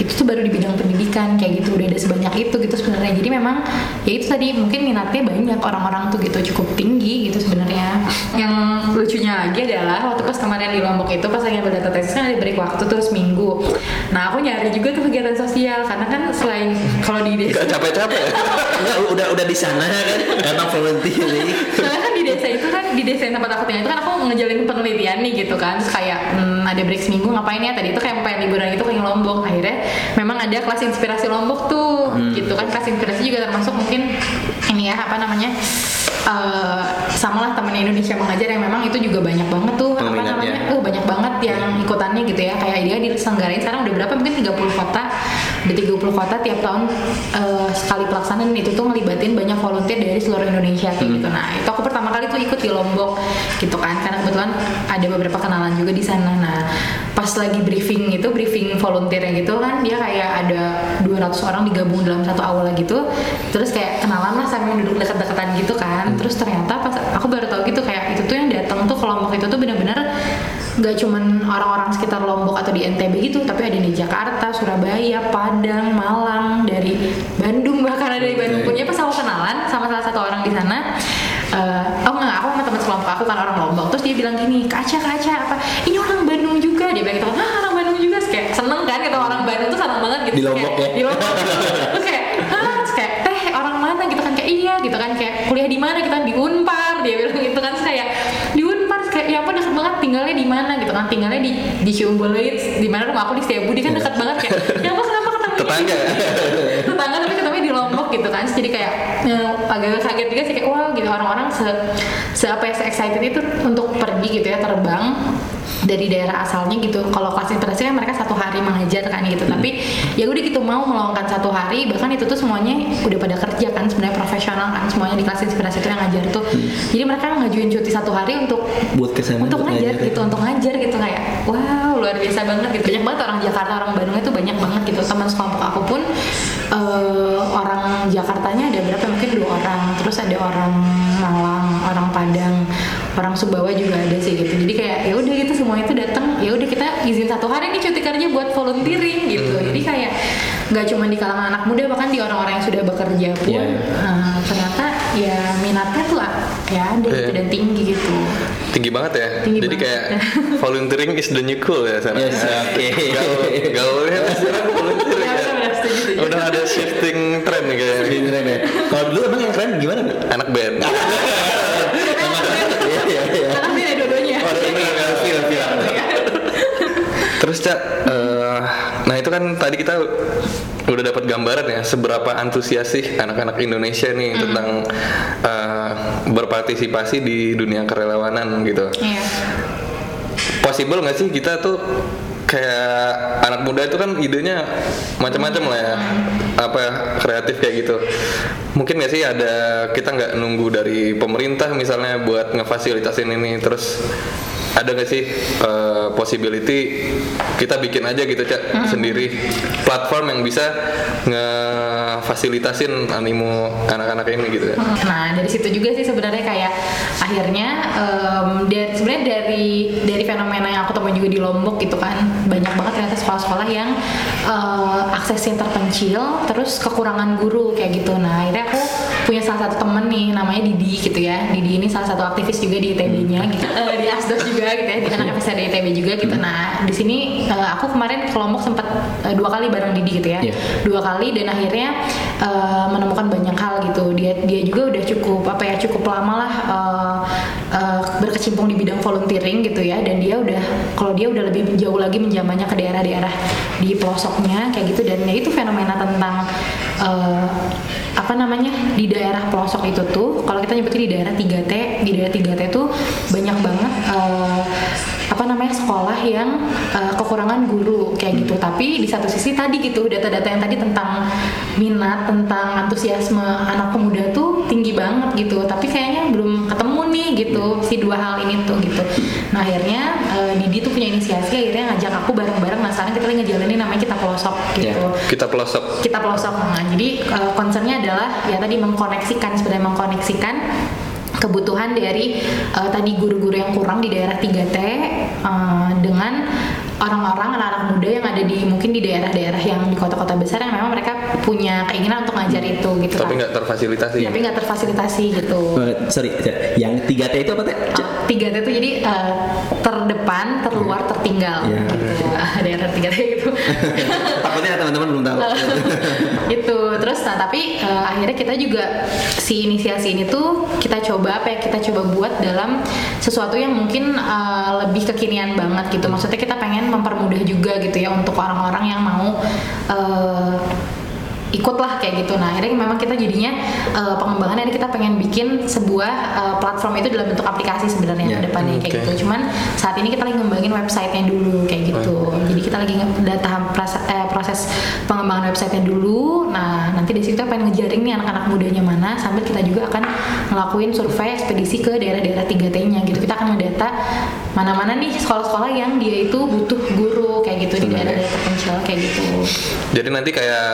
Itu tuh baru di bidang pendidikan kayak gitu. Udah ada sebanyak itu gitu sebenarnya. Jadi memang ya itu tadi mungkin minatnya banyak orang-orang tuh gitu cukup tinggi gitu sebenarnya. Yang lucunya lagi adalah waktu pas kemarin di Lombok itu pas lagi ambil data tesis kan ada break waktu tuh seminggu nah aku nyari juga tuh kegiatan sosial karena kan selain kalau di desa Gak capek-capek. Ya? Enggak, udah udah di sana kan? Emang volunteer Soalnya kan di desa itu kan di desa yang tempat aku tinggal itu kan aku ngejalin penelitian nih gitu kan. Terus kayak hmm, ada break seminggu ngapain ya? Tadi itu kayak pengen liburan gitu ke Lombok. Akhirnya memang ada kelas inspirasi Lombok tuh gitu kan. Kelas inspirasi juga termasuk mungkin ini ya apa namanya eh sama lah temen Indonesia mengajar yang memang itu juga banyak banget tuh apa namanya? Eh banyak banget yang ikutannya gitu ya. Kayak dia diselenggarain sekarang udah berapa? Mungkin 30 kota. Udah 30 kota tiap tahun eh, sekali pelaksanaan. Itu tuh ngelibatin banyak volunteer dari seluruh Indonesia kayak gitu. Nah itu aku pertama kali tuh ikut di Lombok gitu kan. Karena kebetulan ada beberapa kenalan juga di sana. Nah pas lagi briefing itu briefing volunteernya gitu kan dia kayak ada 200 orang digabung dalam satu aula gitu. Terus kayak kenalan lah sambil duduk dekat-dekatan gitu kan terus ternyata pas aku baru tahu gitu kayak itu tuh yang datang tuh ke Lombok itu tuh bener-bener nggak cuman orang-orang sekitar Lombok atau di NTB gitu tapi ada di Jakarta, Surabaya, Padang, Malang, dari Bandung bahkan ada dari Bandung punya pas aku kenalan sama salah satu orang di sana eh, oh enggak aku sama teman sekelompok aku kan orang Lombok. Terus dia bilang gini kaca kaca apa? Ini orang Bandung juga. Dia bilang gitu ah orang Bandung juga. Terus kayak seneng kan gitu orang Bandung tuh seneng banget gitu. Di Lombok kayak, ya? di Lombok terus kayak teh orang mana gitu kan kayak iya gitu kan kayak kuliah di mana? Gitu kan di Unpar. Dia bilang gitu kan kayak di Unpar? Kayak ya apa deket banget tinggalnya di mana? Gitu kan tinggalnya di di Ciumbuleuit di mana rumah aku di Setiabudi kan deket banget kayak ya apa kenapa ketemu Tetangga. tetangga tapi ketemu di Lombok gitu kan jadi kayak ya, agak kaget juga sih kayak wah gitu. Orang-orang se, se apa ya se excited itu untuk pergi gitu ya terbang dari daerah asalnya gitu. Kalau kelas inspirasi kan mereka satu hari mengajar kan gitu. Tapi ya udah gitu mau meluangkan satu hari bahkan itu tuh semuanya udah pada kerja kan sebenarnya profesional kan. Semuanya di kelas inspirasi itu yang ngajar tuh. Jadi mereka ngajuin cuti satu hari untuk buat ke sana untuk ngajar ngajar. gitu untuk ngajar gitu kayak wow luar biasa banget gitu. Banyak banget orang Jakarta orang Bandung banyak banget gitu. Teman sekelompok aku pun eh, orang Jakartanya ada berapa? Mungkin dua orang. Terus ada orang Malang orang Padang orang Sumbawa juga ada sih gitu. Jadi kayak ya udah gitu semua itu datang. Ya udah kita izin satu hari nih cuti kerja buat volunteering gitu. Jadi kayak nggak cuma di kalangan anak muda bahkan di orang-orang yang sudah bekerja pun. Iya, iya. eh, ternyata ya minatnya tuh ya ada gitu Iya. dan tinggi gitu tinggi banget ya Tinggi jadi banget. kayak volunteering is the new cool ya sana Yes, oke. gaul gaulnya sekarang volunteering ya ya. udah ada shifting trend nih kayaknya Ini keren ya. Kalau dulu emang yang keren gimana? Anak band Iya iya iya. karena dua-duanya Oh, kan. Terus cak, nah itu kan tadi kita udah dapat gambaran ya seberapa antusias sih anak-anak Indonesia nih tentang eh, berpartisipasi di dunia kerelawanan gitu. Iya. Possible nggak sih kita tuh kayak anak muda itu kan idenya macam-macam lah ya apa ya, kreatif kayak gitu mungkin nggak sih ada kita nggak nunggu dari pemerintah misalnya buat ngefasilitasin ini terus ada nggak sih eh, possibility kita bikin aja gitu cak sendiri? Platform yang bisa ngefasilitasin animo anak-anak ini gitu ya Nah dari situ juga sih sebenarnya kayak akhirnya em, dari sebenarnya dari dari fenomena yang aku temui juga di Lombok gitu kan banyak banget ternyata sekolah-sekolah yang eh, aksesnya terpencil terus kekurangan guru kayak gitu. Nah akhirnya aku punya salah satu temen nih namanya Didi gitu ya. Didi ini salah satu aktivis juga di ITB-nya gitu. Eh, di Asdos juga gitu ya di anak FSD ITB juga gitu. Nah di sini eh, aku kemarin ke Lombok sempat eh, dua kali bareng Didi gitu ya Iya. dua kali dan akhirnya uh, menemukan banyak hal gitu dia dia juga udah cukup apa ya cukup lama lah uh, uh, berkecimpung di bidang volunteering gitu ya dan dia udah kalau dia udah lebih jauh lagi menjamannya ke daerah-daerah di pelosoknya kayak gitu dan ya itu fenomena tentang uh, apa namanya di daerah pelosok itu tuh kalau kita nyebutnya di daerah 3T di daerah 3T tuh banyak banget uh, apa namanya sekolah yang uh, kekurangan guru kayak gitu. Tapi di satu sisi tadi gitu data-data yang tadi tentang minat tentang antusiasme anak pemuda tuh tinggi banget gitu. Tapi kayaknya dua hal ini tuh gitu. Nah akhirnya uh, Didi tuh punya inisiasi akhirnya ngajak aku bareng-bareng. Nah sekarang kita lagi ngejalanin namanya kita pelosok gitu. Ya, kita pelosok. Kita pelosok. Nah jadi uh, concernnya adalah ya tadi mengkoneksikan sebenarnya mengkoneksikan kebutuhan dari uh, tadi guru-guru yang kurang di daerah 3T uh, dengan orang-orang anak-anak muda yang ada di mungkin di daerah-daerah yang di kota-kota besar yang memang mereka punya keinginan untuk ngajar itu gitu tapi nggak terfasilitasi tapi nggak terfasilitasi gitu Eh, sorry, yang 3T itu apa teh? Tiga T itu jadi uh, terdepan, terluar, tertinggal Iya. gitu. daerah tiga T gitu. Takutnya teman-teman belum tahu. itu terus nah tapi eh, akhirnya kita juga si inisiasi ini tuh kita coba apa ya kita coba buat dalam sesuatu yang mungkin eh, lebih kekinian banget gitu maksudnya kita pengen mempermudah juga gitu ya untuk orang-orang yang mau ikutlah kayak gitu. Nah akhirnya memang kita jadinya eh, pengembangannya ini kita pengen bikin sebuah eh, platform itu dalam bentuk aplikasi sebenarnya Ya, ke depannya kayak oke. gitu. Cuman saat ini kita lagi ngembangin websitenya dulu kayak gitu. Jadi kita lagi ada tahap proses, eh, proses pengembangan websitenya dulu. Nah nanti dari situ kita pengen ngejaring nih anak-anak mudanya mana sambil kita juga akan ngelakuin survei ekspedisi ke daerah-daerah 3T-nya gitu. Kita akan ngedata mana-mana nih sekolah-sekolah yang dia itu butuh guru gitu di Sebenarnya. daerah-daerah terpencil kayak gitu. Jadi nanti kayak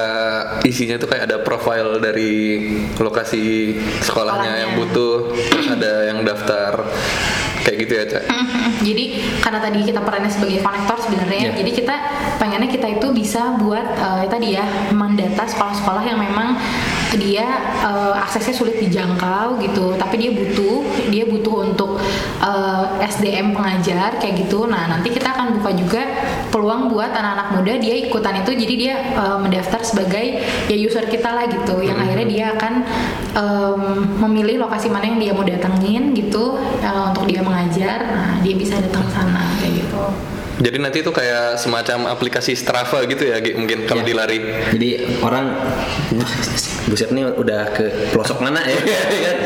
isinya tuh kayak ada profile dari lokasi sekolahnya Sekolahnya. yang butuh, terus ada yang daftar kayak gitu ya, Cak. Jadi karena tadi kita perannya sebagai konektor sebenarnya Iya. jadi kita pengennya kita itu bisa buat eh, tadi ya mendata sekolah-sekolah yang memang dia eh, aksesnya sulit dijangkau gitu tapi dia butuh dia butuh untuk eh, SDM pengajar kayak gitu nah nanti kita akan buka juga peluang buat anak-anak muda dia ikutan itu jadi dia eh, mendaftar sebagai ya user kita lah gitu. Yang akhirnya dia akan em, memilih lokasi mana yang dia mau datengin gitu eh, untuk dia mengajar. Nah dia bisa datang sana kayak gitu Jadi nanti tuh kayak semacam aplikasi Strava gitu ya, mungkin kalau Ya. dilari. Jadi orang buset nih udah ke pelosok mana ya?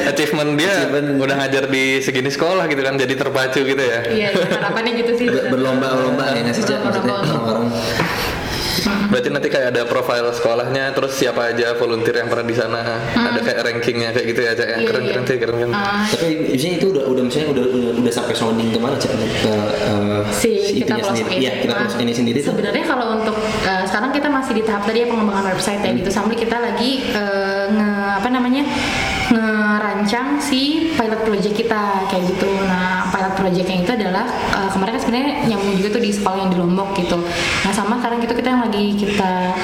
Achievement dia Achievement. udah ngajar di segini sekolah gitu kan, jadi terpacu gitu ya. iya iya, harapannya gitu sih Ber- berlomba-lomba ya nggak sih Cak? maksudnya Berlomba-lomba. orang Berarti nanti kayak ada profile sekolahnya, terus siapa aja volunteer yang pernah di sana, ada kayak rankingnya kayak gitu ya, Cak. ya. Iya, Keren-keren iya. sih, keren-keren. Ah, tapi misalnya itu udah udah misalnya udah udah, udah sampai sounding ke mana cak ke eh, si, kita itunya pelosok sendiri. ini. Iya, kita Nah, ini sendiri tuh. Sebenarnya kalau untuk eh, sekarang kita masih di tahap tadi ya pengembangan website ya gitu sambil kita lagi eh, nge apa namanya ngerancang si pilot project kita kayak gitu. Nah pilot project yang itu adalah eh, kemarin kan sebenarnya nyambung juga tuh di sekolah yang di Lombok gitu. Sama sekarang gitu kita yang lagi kita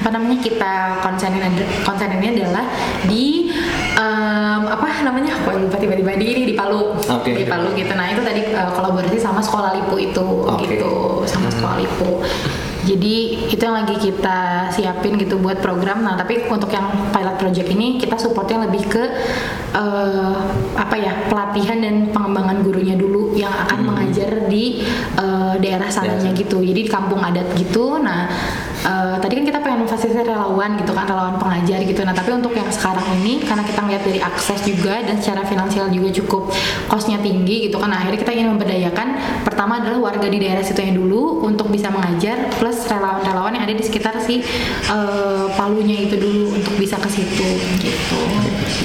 apa namanya kita konsenin konseninnya adalah di em, apa namanya aku lupa tiba-tiba di ini di Palu Oke. di Palu gitu nah itu tadi eh, kolaborasi sama sekolah Lipu itu Oke. gitu sama sekolah Lipu jadi itu yang lagi kita siapin gitu buat program. Nah tapi untuk yang pilot project ini kita supportnya lebih ke eh, apa ya pelatihan dan pengembangan gurunya dulu yang akan mengajar di eh, daerah sananya gitu. Jadi di kampung adat gitu. Nah eh, tadi kan kita pengen memfasilitasi relawan gitu kan relawan pengajar gitu. Nah tapi untuk yang sekarang ini karena kita ngeliat dari akses juga dan secara finansial juga cukup costnya tinggi gitu kan nah, akhirnya kita ingin memberdayakan. Pertama adalah warga di daerah situ yang dulu untuk bisa mengajar plus relawan-relawan yang ada di sekitar si eh, palunya itu dulu untuk bisa ke situ gitu.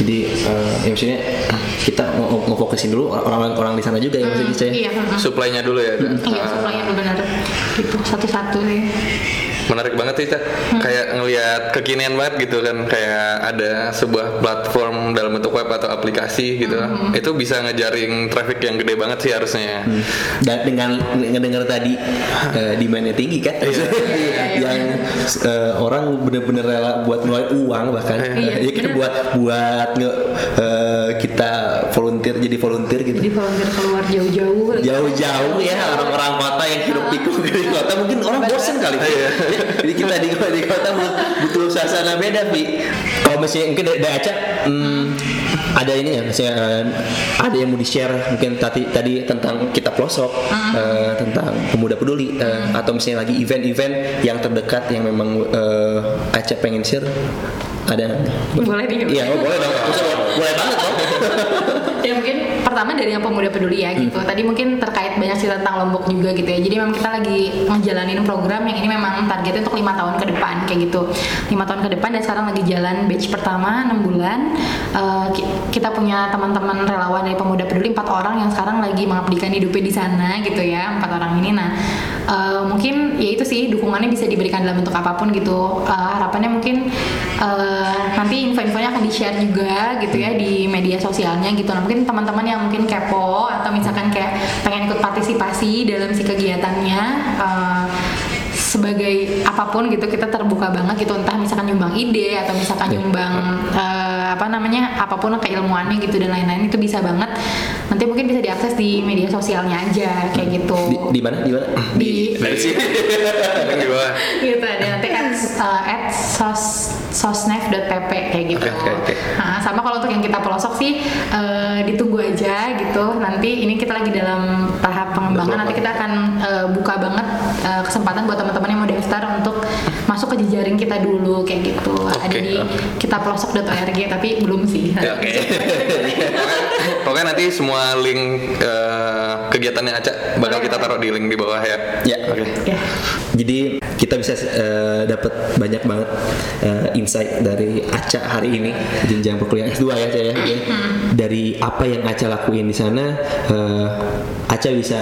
Jadi eh, ya maksudnya kita mau, mau fokusin dulu orang-orang di sana juga ya maksudnya ya? iya Supply-nya dulu ya. iya Ah, supply-nya tuh benar. Gitu satu-satu sih menarik banget sih Cak. kayak ngelihat kekinian banget gitu kan. Kayak ada sebuah platform dalam bentuk web atau aplikasi gitu. Itu bisa ngejaring traffic yang gede banget sih harusnya Dan dengan ngedenger tadi eh, demandnya tinggi kan, yang eh, orang bener-bener rela buat ngeluarin uang bahkan, Iya, ya bener. buat buat nge- eh, kita jadi volunteer gitu. jadi volunteer keluar jauh-jauh Jauh-jauh ya orang-orang kota yang hidup pikuk di kota mungkin orang bosen kali. Jadi kita di, di kota bu- butuh suasana beda, Bi. Kalau misalnya mungkin dari, Aca, hmm, ada ini ya, misalnya eh, ada yang mau di share mungkin tadi tadi tentang kita pelosok, eh, tentang pemuda peduli, eh, atau misalnya lagi event-event yang terdekat yang memang eh, Aca pengen share, ada? boleh nih Iya, oh, boleh dong. Boleh banget dong. ya mungkin pertama dari yang pemuda peduli ya gitu. Tadi mungkin terkait banyak sih tentang Lombok juga gitu ya. Jadi memang kita lagi ngejalanin program yang ini memang targetnya untuk lima tahun ke depan kayak gitu. Lima tahun ke depan dan sekarang lagi jalan batch pertama 6 bulan. Ki- kita punya teman-teman relawan dari pemuda peduli empat orang yang sekarang lagi mengabdikan hidupnya di sana gitu ya empat orang ini. Nah eh, mungkin ya itu sih dukungannya bisa diberikan dalam bentuk apa pun gitu. Eh, harapannya mungkin eh, nanti info-infonya akan di share juga gitu ya di media sosialnya gitu. Nah mungkin teman-teman yang mungkin kepo atau misalkan kayak pengen ikut partisipasi dalam si kegiatannya eh, sebagai apa pun gitu kita terbuka banget gitu entah misalkan nyumbang ide atau misalkan nyumbang eh, apa namanya apa pun keilmuannya gitu dan lain-lain itu bisa banget nanti mungkin bisa diakses di media sosialnya aja kayak gitu Di, di mana? Di mana? di dari sini di bawah gitu ada nanti at, uh, at sos sosnef.pp kayak gitu. Oke, oke. Nah, sama kalau untuk yang kita pelosok sih uh, ditunggu aja gitu. Nanti ini kita lagi dalam tahap pengembangan. Nanti kita akan uh, buka banget uh, kesempatan buat teman-teman yang mau daftar untuk masuk ke jejaring kita dulu kayak gitu. Ada di kita pelosok.org tapi belum sih. Ya, oke Pokoknya- pokoknya nanti semua link eh, kegiatannya Aca bakal kita taruh di link di bawah ya Ya. oke Ya. Jadi kita bisa eh, dapat banyak banget eh, insight dari Aca hari ini jenjang perkuliahan S2 ya Aca ya. Oke. Dari apa yang Aca lakuin di sana eh, Aca bisa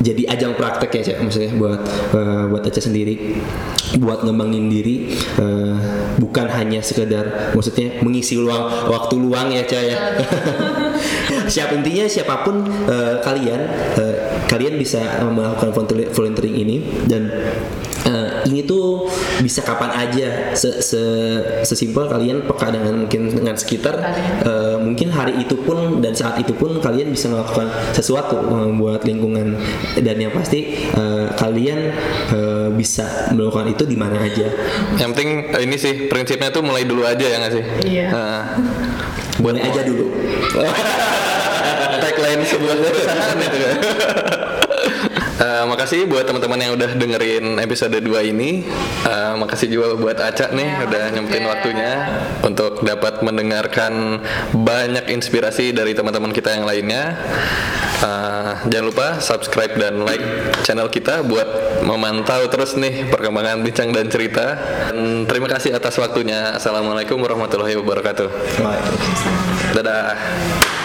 jadi ajang praktek ya Cak. Maksudnya buat eh, buat Aca sendiri. Buat ngembangin diri eh, bukan hanya sekedar maksudnya mengisi luang waktu luang ya Cak ya. Siap intinya siapa pun eh, kalian eh, kalian bisa melakukan volunteer- volunteering ini dan ini tuh bisa kapan aja. Se, se- sesimpel kalian peka dengan mungkin dengan sekitar eh, mungkin hari itu pun dan saat itu pun kalian bisa melakukan sesuatu eh, buat lingkungan. Dan yang pasti eh, kalian eh, bisa melakukan itu di mana aja. Yang penting eh, ini sih prinsipnya tuh mulai dulu aja ya nggak sih? Iya. Nah, boleh aja dulu. Tagline sebuah perusahaan itu Eh, makasih buat teman-teman yang udah dengerin episode 2 ini. Eh, makasih juga buat Aca nih Ya, udah nyempetin waktunya untuk dapat mendengarkan banyak inspirasi dari teman-teman kita yang lainnya. Eh, jangan lupa subscribe dan like channel kita buat memantau terus nih perkembangan bincang dan cerita. Dan terima kasih atas waktunya. Assalamualaikum warahmatullahi wabarakatuh. Waalaikumsalam. Dadah.